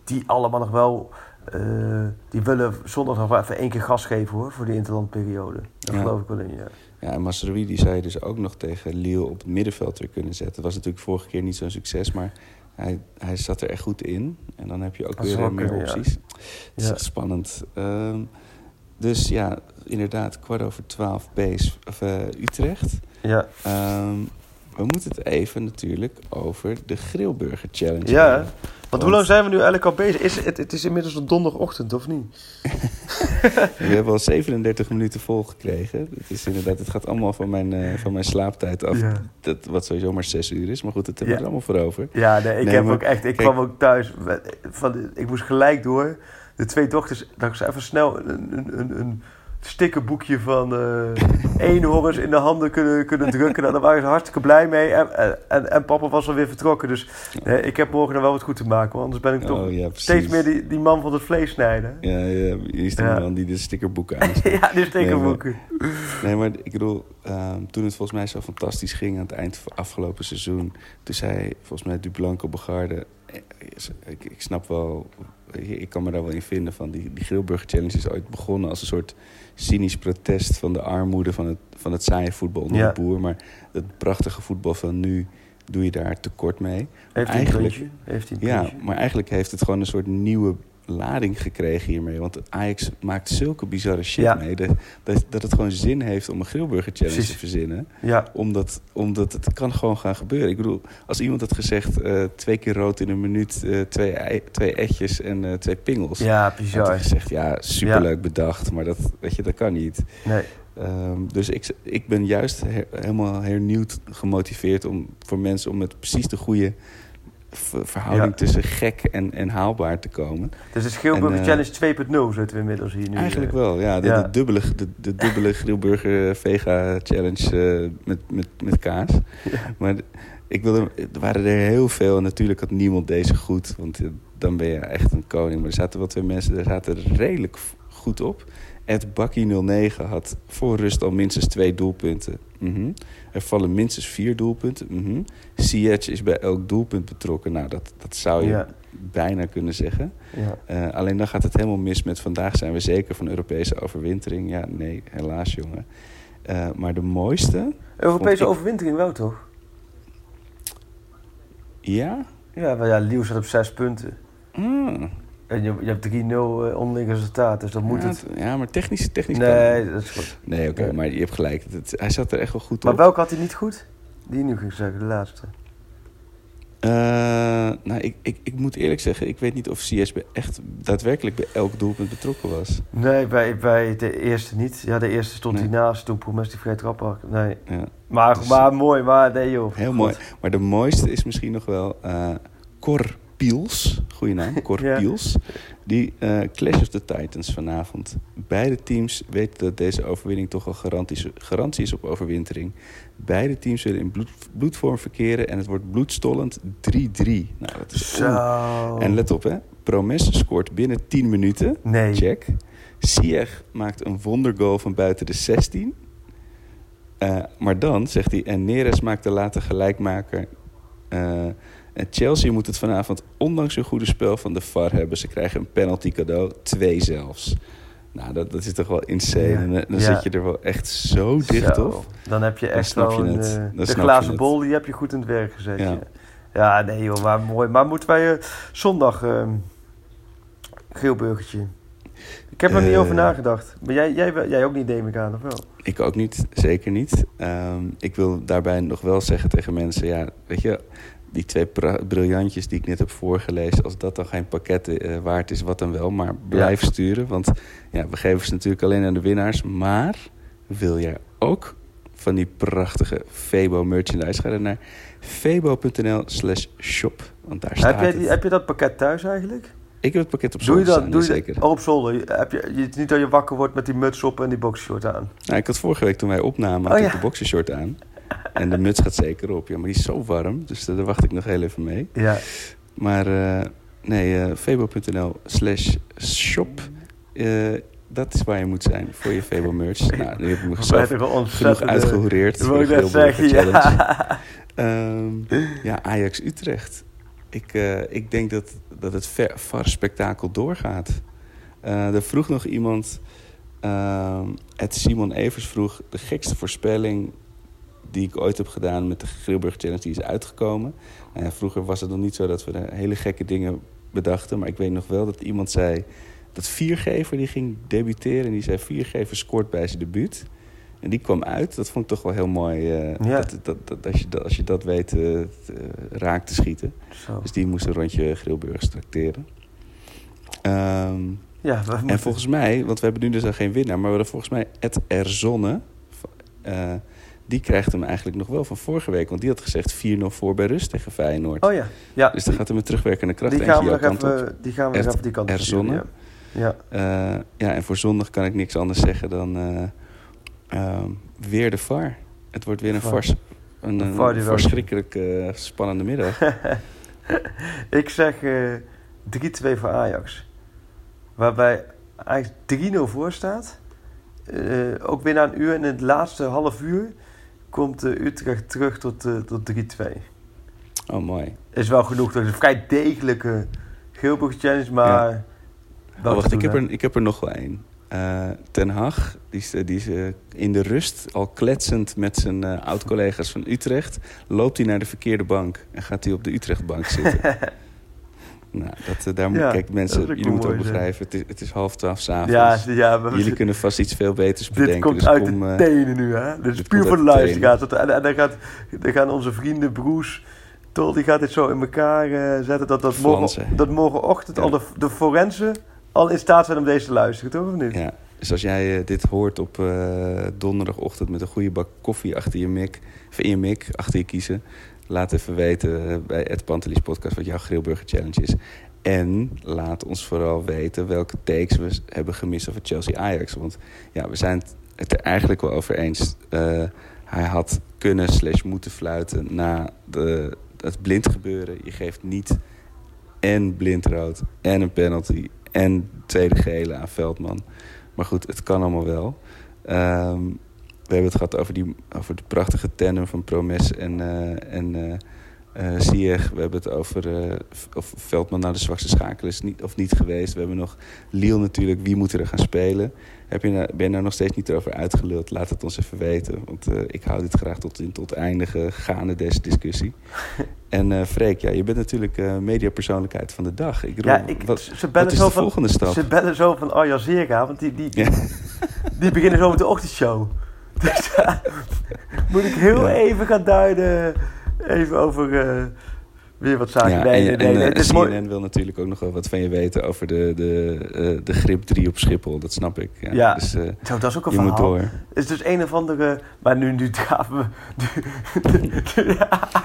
die allemaal nog wel... eh, die willen zondag nog wel even één keer gas geven, hoor. Voor die interlandperiode. Daar Ja. geloof ik wel in, ja. ja en Masraoui die zou je dus ook nog tegen Lille op het middenveld weer kunnen zetten. Dat was natuurlijk vorige keer niet zo'n succes, maar hij, hij zat er echt goed in. En dan heb je ook Dat weer meer ja. opties. Het is echt spannend. Ehm, dus ja, inderdaad, kwart over twaalf Bees, of, eh, Utrecht. Ja, Ehm, we moeten het even natuurlijk over de Grillburger Challenge ja hebben. Want hoe lang zijn we nu eigenlijk al bezig? Is het, het is inmiddels een donderdagochtend, of niet? We hebben al 37 minuten volgekregen. Het is inderdaad, het gaat allemaal van mijn, eh, van mijn slaaptijd af. Ja. Dat, wat sowieso maar 6 uur is. Maar goed, dat hebben we Ja. er allemaal voor over. Ja, nee, ik Nee, heb maar ook echt... Ik kijk- kwam ook thuis... Van, ik moest gelijk door. De twee dochters... Dat ik even snel een, een, een, een stickerboekje van eh eenhoorns in de handen kunnen, kunnen drukken. Nou, daar waren ze hartstikke blij mee. En, en, en papa was alweer vertrokken. Dus ik heb morgen nog wel wat goed te maken. Want anders ben ik toch Oh, ja, steeds meer die, die man van het vlees snijden. Ja, ja, hier is de Ja. man die de stickerboeken aan ja, die stickerboeken. Nee, maar ik bedoel, ehm, toen het volgens mij zo fantastisch ging aan het eind van afgelopen seizoen, toen zei volgens mij Dublanco Begarde, eh, ik, ik snap wel, ik kan me daar wel in vinden van, die, die Grillburger Challenge is ooit begonnen als een soort cynisch protest van de armoede van het, van het saaie voetbal onder Ja. de boer, maar het prachtige voetbal van nu doe je daar tekort mee. Heeft hij een Eigenlijk- puntje? Heeft hij een Ja, maar eigenlijk heeft het gewoon een soort nieuwe lading gekregen hiermee. Want Ajax maakt zulke bizarre shit Ja. mee. Dat, dat, dat het gewoon zin heeft om een grillburger challenge Precies. te verzinnen. Ja, Omdat, omdat het kan gewoon gaan gebeuren. Ik bedoel, als iemand had gezegd... eh, twee keer rood in een minuut, eh, twee, ei- twee etjes en eh, twee pingels. ja had bizar. gezegd, ja, superleuk bedacht. Maar dat, weet je, dat kan niet. Nee. Ehm, dus ik, ik ben juist he- helemaal hernieuwd gemotiveerd om voor mensen om met precies de goede verhouding Ja. tussen gek en, en haalbaar te komen. Dus de Schilburger En, eh, Challenge 2.0 zitten we inmiddels hier nu. Eigenlijk eh. wel, ja. De, ja. de dubbele, de, de dubbele grillburger vega challenge eh, met, met, met kaas. Maar ik wilde, er waren er heel veel en natuurlijk had niemand deze goed. Want eh, dan ben je echt een koning. Maar er zaten wel twee mensen, daar zaten redelijk goed op. Ed Bakkie09 had voor rust al minstens twee doelpunten. Mhm. Er vallen minstens vier doelpunten. Ziyech is bij elk doelpunt betrokken. Nou, dat, dat zou je Ja. bijna kunnen zeggen. Ja. Eh, alleen dan gaat het helemaal mis met vandaag zijn we zeker van Europese overwintering. Ja, nee, helaas jongen. Eh, maar de mooiste, Europese ik- overwintering wel, toch? ja? Ja, maar ja, op zes punten. Ah, En je, je hebt 3-0 eh, onderling resultaat, dus dan moet ja, het... ja, maar technisch, technisch Nee, dat is goed. Nee, oké, maar je hebt gelijk. Het- hij zat er echt wel goed Maar op. welke had hij niet goed? Die nu ging zeggen, de laatste. Eh, nou, ik, ik, ik moet eerlijk zeggen, ik weet niet of CS echt daadwerkelijk bij elk doelpunt betrokken was. Nee, bij, bij de eerste niet. Ja, de eerste stond Nee. hij naast, toen Promes die vrij trap had. Nee. Ja, Maar, Dus- maar mooi, maar nee joh. heel mooi. Maar de mooiste is misschien nog wel eh Cor Piels. Goeie naam, Cor Ja. Piels. Die eh, Clash of the Titans vanavond. Beide teams weten dat deze overwinning toch al garantie, garantie is op overwintering. Beide teams willen in bloed, bloedvorm verkeren en het wordt bloedstollend 3-3. Nou, dat is Zo. En let op, hè. Promes scoort binnen 10 minuten. Nee. Check. Sieg maakt een wondergoal van buiten de 16. Eh, maar dan, zegt hij, en Neres maakt de late gelijkmaker. Eh, en Chelsea moet het vanavond, ondanks hun goede spel van de VAR hebben. Ze krijgen een penalty cadeau, twee zelfs. Nou, dat, dat is toch wel insane. En, dan Ja. zit je er wel echt zo dicht Zo. op. Dan heb je echt wel je een, het. eh, de glazen bol, die heb je goed in het werk gezet. Ja. Ja, nee joh, maar mooi. Maar moeten wij eh, zondag ehm geelburgertje? Ik heb er niet Eh. over nagedacht. Maar jij, jij, jij ook niet, neem ik aan, of wel? Ik ook niet, zeker niet. Ehm, ik wil daarbij nog wel zeggen tegen mensen... ja, weet je, die twee briljantjes die ik net heb voorgelezen... als dat dan geen pakketten eh, waard is, wat dan wel. Maar blijf sturen, want ja, we geven ze natuurlijk alleen aan de winnaars. Maar wil jij ook van die prachtige Febo merchandise... ga dan naar febo.nl slash shop, want daar staat Heb, jij het. heb je dat pakket thuis eigenlijk? Ik heb het pakket op Doe je zolder dat? staan, Doe je zeker. dat? Oh, op zolder. Heb je, je, niet dat je wakker wordt met die muts op en die boxershort aan. Nou, ik had vorige week toen wij opnamen, Oh, had ik ja. de boxershort aan. En de muts gaat zeker op. Ja, maar die is zo warm, dus daar wacht ik nog heel even mee. Ja. Maar eh, nee, eh febo.nl slash shop. eh, dat is waar je moet zijn voor je Febo merch. nou, nu heb ik me Wij zelf hebben genoeg uitgehoereerd. Dat wil ik Grillburger zeggen, Challenge. ja. Ehm, ja, Ajax Utrecht. Ik, ik denk dat, dat het ver, VAR spektakel doorgaat. Eh, er vroeg nog iemand, ehm het Simon Evers vroeg, de gekste voorspelling die ik ooit heb gedaan met de Grilburg Challenge, die is uitgekomen. Ja, vroeger was het nog niet zo dat we hele gekke dingen bedachten, maar ik weet nog wel dat iemand zei dat Viergever die ging debuteren en die zei Viergever scoort bij zijn debuut. En die kwam uit. Dat vond ik toch wel heel mooi. eh, Ja. dat, dat, dat, als, je dat, als je dat weet eh, te- raak te schieten. Zo. Dus die moest een rondje Grilburgers tracteren. Ehm, Ja, en volgens mij, want we hebben nu dus al geen winnaar, maar we hadden volgens mij Ed Erzonne. eh, die krijgt hem eigenlijk nog wel van vorige week. Want die had gezegd 4-0 voor bij rust tegen Feyenoord. Oh ja. ja. Dus dan gaat hem met terugwerkende kracht die gaan we nog kant op. even die, gaan we nog even die kant op sturen, Ja. Eh, ja, en voor zondag kan ik niks anders zeggen dan eh, ehm, weer de VAR. Het wordt weer een, VAR. vars, een, een VAR verschrikkelijk eh, spannende middag. Ik zeg eh 3-2 voor Ajax. Waarbij Ajax 3-0 voor staat. Ook weer na een uur. En in het laatste half uur komt eh, Utrecht terug tot, eh, tot 3-2. Oh, mooi. Is wel genoeg. Dat is een vrij degelijke Geelburg challenge, maar... Ja. Oh, wacht, ik heb, er, ik heb er nog wel één. Eh, Ten Hag, die is, die is in de rust al kletsend met zijn oud-collega's van Utrecht. Loopt hij naar de verkeerde bank en gaat hij op de Utrechtbank zitten. nou, dat, eh, daar moet, Ja, kijk mensen, jullie moeten ook begrijpen, het is, het is half twaalf s'avonds. Ja, ja, Jullie kunnen vast iets veel beters dit bedenken. komt dus uit kom, de eh, tenen nu, hè? Dit is dit puur voor de luisteraars. En, en dan, gaat, dan gaan onze vrienden, broers, Tol, die gaat dit zo in elkaar eh, zetten. Dat, dat, morgen, dat morgenochtend Ja. al de, de forensen al in staat zijn om deze te luisteren, toch? Of niet? Ja, dus als jij dit hoort op donderdagochtend met een goede bak koffie achter je mik, of in je mik, achter je kiezen, laat even weten eh, bij het Pantelis podcast wat jouw Grillburger Challenge is. En laat ons vooral weten welke takes we hebben gemist over Chelsea-Ajax. Want ja, we zijn het er eigenlijk wel over eens. Eh, hij had kunnen slash moeten fluiten na de, het blind gebeuren. Je geeft niet en blindrood en een penalty en tweede gele aan Veldman. Maar goed, het kan allemaal wel. Ehm, we hebben het gehad over, die, over de prachtige tandem van Promes en, eh en Ziyech. We hebben het over of Veldman nou de zwakste schakel is niet, of niet geweest. We hebben nog Liel natuurlijk. Wie moet er gaan spelen? Heb je, nou- ben je nou nog steeds niet erover uitgeluld? Laat het ons even weten. Want ik hou dit graag tot, in, tot eindige gaande deze discussie. En eh Freek, ja, je bent natuurlijk mediapersoonlijkheid van de dag. Ik bedoel, Ja, ik, wat, ze bellen wat is zo de van, volgende stap? Ze bellen zo van Arja Zeerga, want die, die, Ja. die beginnen zo met de ochtendshow. Dus daar moet ik heel Ja. even gaan duiden. Even over eh, weer wat zaken. Ja, nee, en, nee, nee, en, nee, eh, het is CNN mooi. wil natuurlijk ook nog wel wat van je weten over de, de, eh, de grip 3 op Schiphol. Dat snap ik. Ja, Ja. Dus, eh, Zo, dat is ook een je verhaal. moet door. Het is dus een of andere... Maar nu, nu gaan we...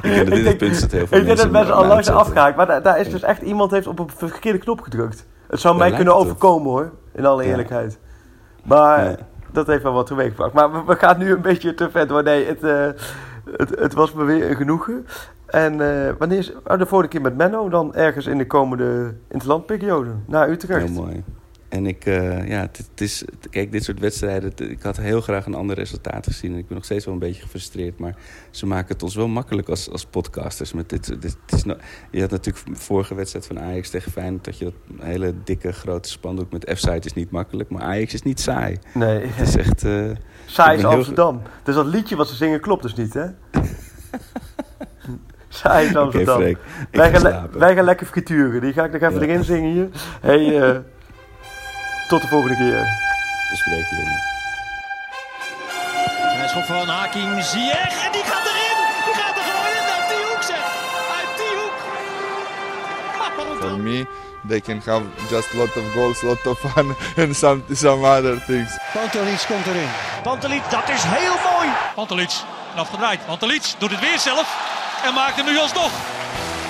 Ik denk dat dit het punt dat heel veel Ik denk dat mensen al hem lang zijn uitzetten. afgehaakt. Maar daar, daar is dus echt iemand heeft op een verkeerde knop gedrukt. Het zou mij kunnen overkomen hoor. In alle eerlijkheid. Maar. Dat heeft wel wat teweeggebracht. Maar we, gaan nu een beetje te vet hoor. Nee, het, eh, het, het was me weer een genoegen. En eh, wanneer is... Oh, de vorige keer met Menno. Dan ergens in de komende interlandperiode. Naar Utrecht. Heel mooi. En ik, eh, ja, het, is, kijk, dit soort wedstrijden, ik had heel graag een ander resultaat gezien. En ik ben nog steeds wel een beetje gefrustreerd. Maar ze maken het ons wel makkelijk als, als podcasters. Met dit, dit, is no- je had natuurlijk vorige wedstrijd van Ajax tegen Feyenoord... dat je dat hele dikke grote spandoek met F-site is niet makkelijk. Maar Ajax is niet saai. Nee. Het is echt... eh, Saai is Amsterdam. Dus dat liedje wat ze zingen klopt dus niet, hè? Saai is Amsterdam. Wij, ga gaan wij lekker frituren. Die ga ik nog even Ja. erin zingen hier. Hey, eh, tot de volgende keer. We spreken, jongen. Vrijschop van Hakim Ziyech. En die gaat erin. Die gaat er gewoon in. Uit die hoek zeg. Uit die hoek. For me, they can have just lot of goals, lot of fun, and some some other things. Pantelic komt erin. Pantelic, dat is heel mooi. Pantelic, afgedraaid. Pantelic doet het weer zelf en maakt hem nu alsnog.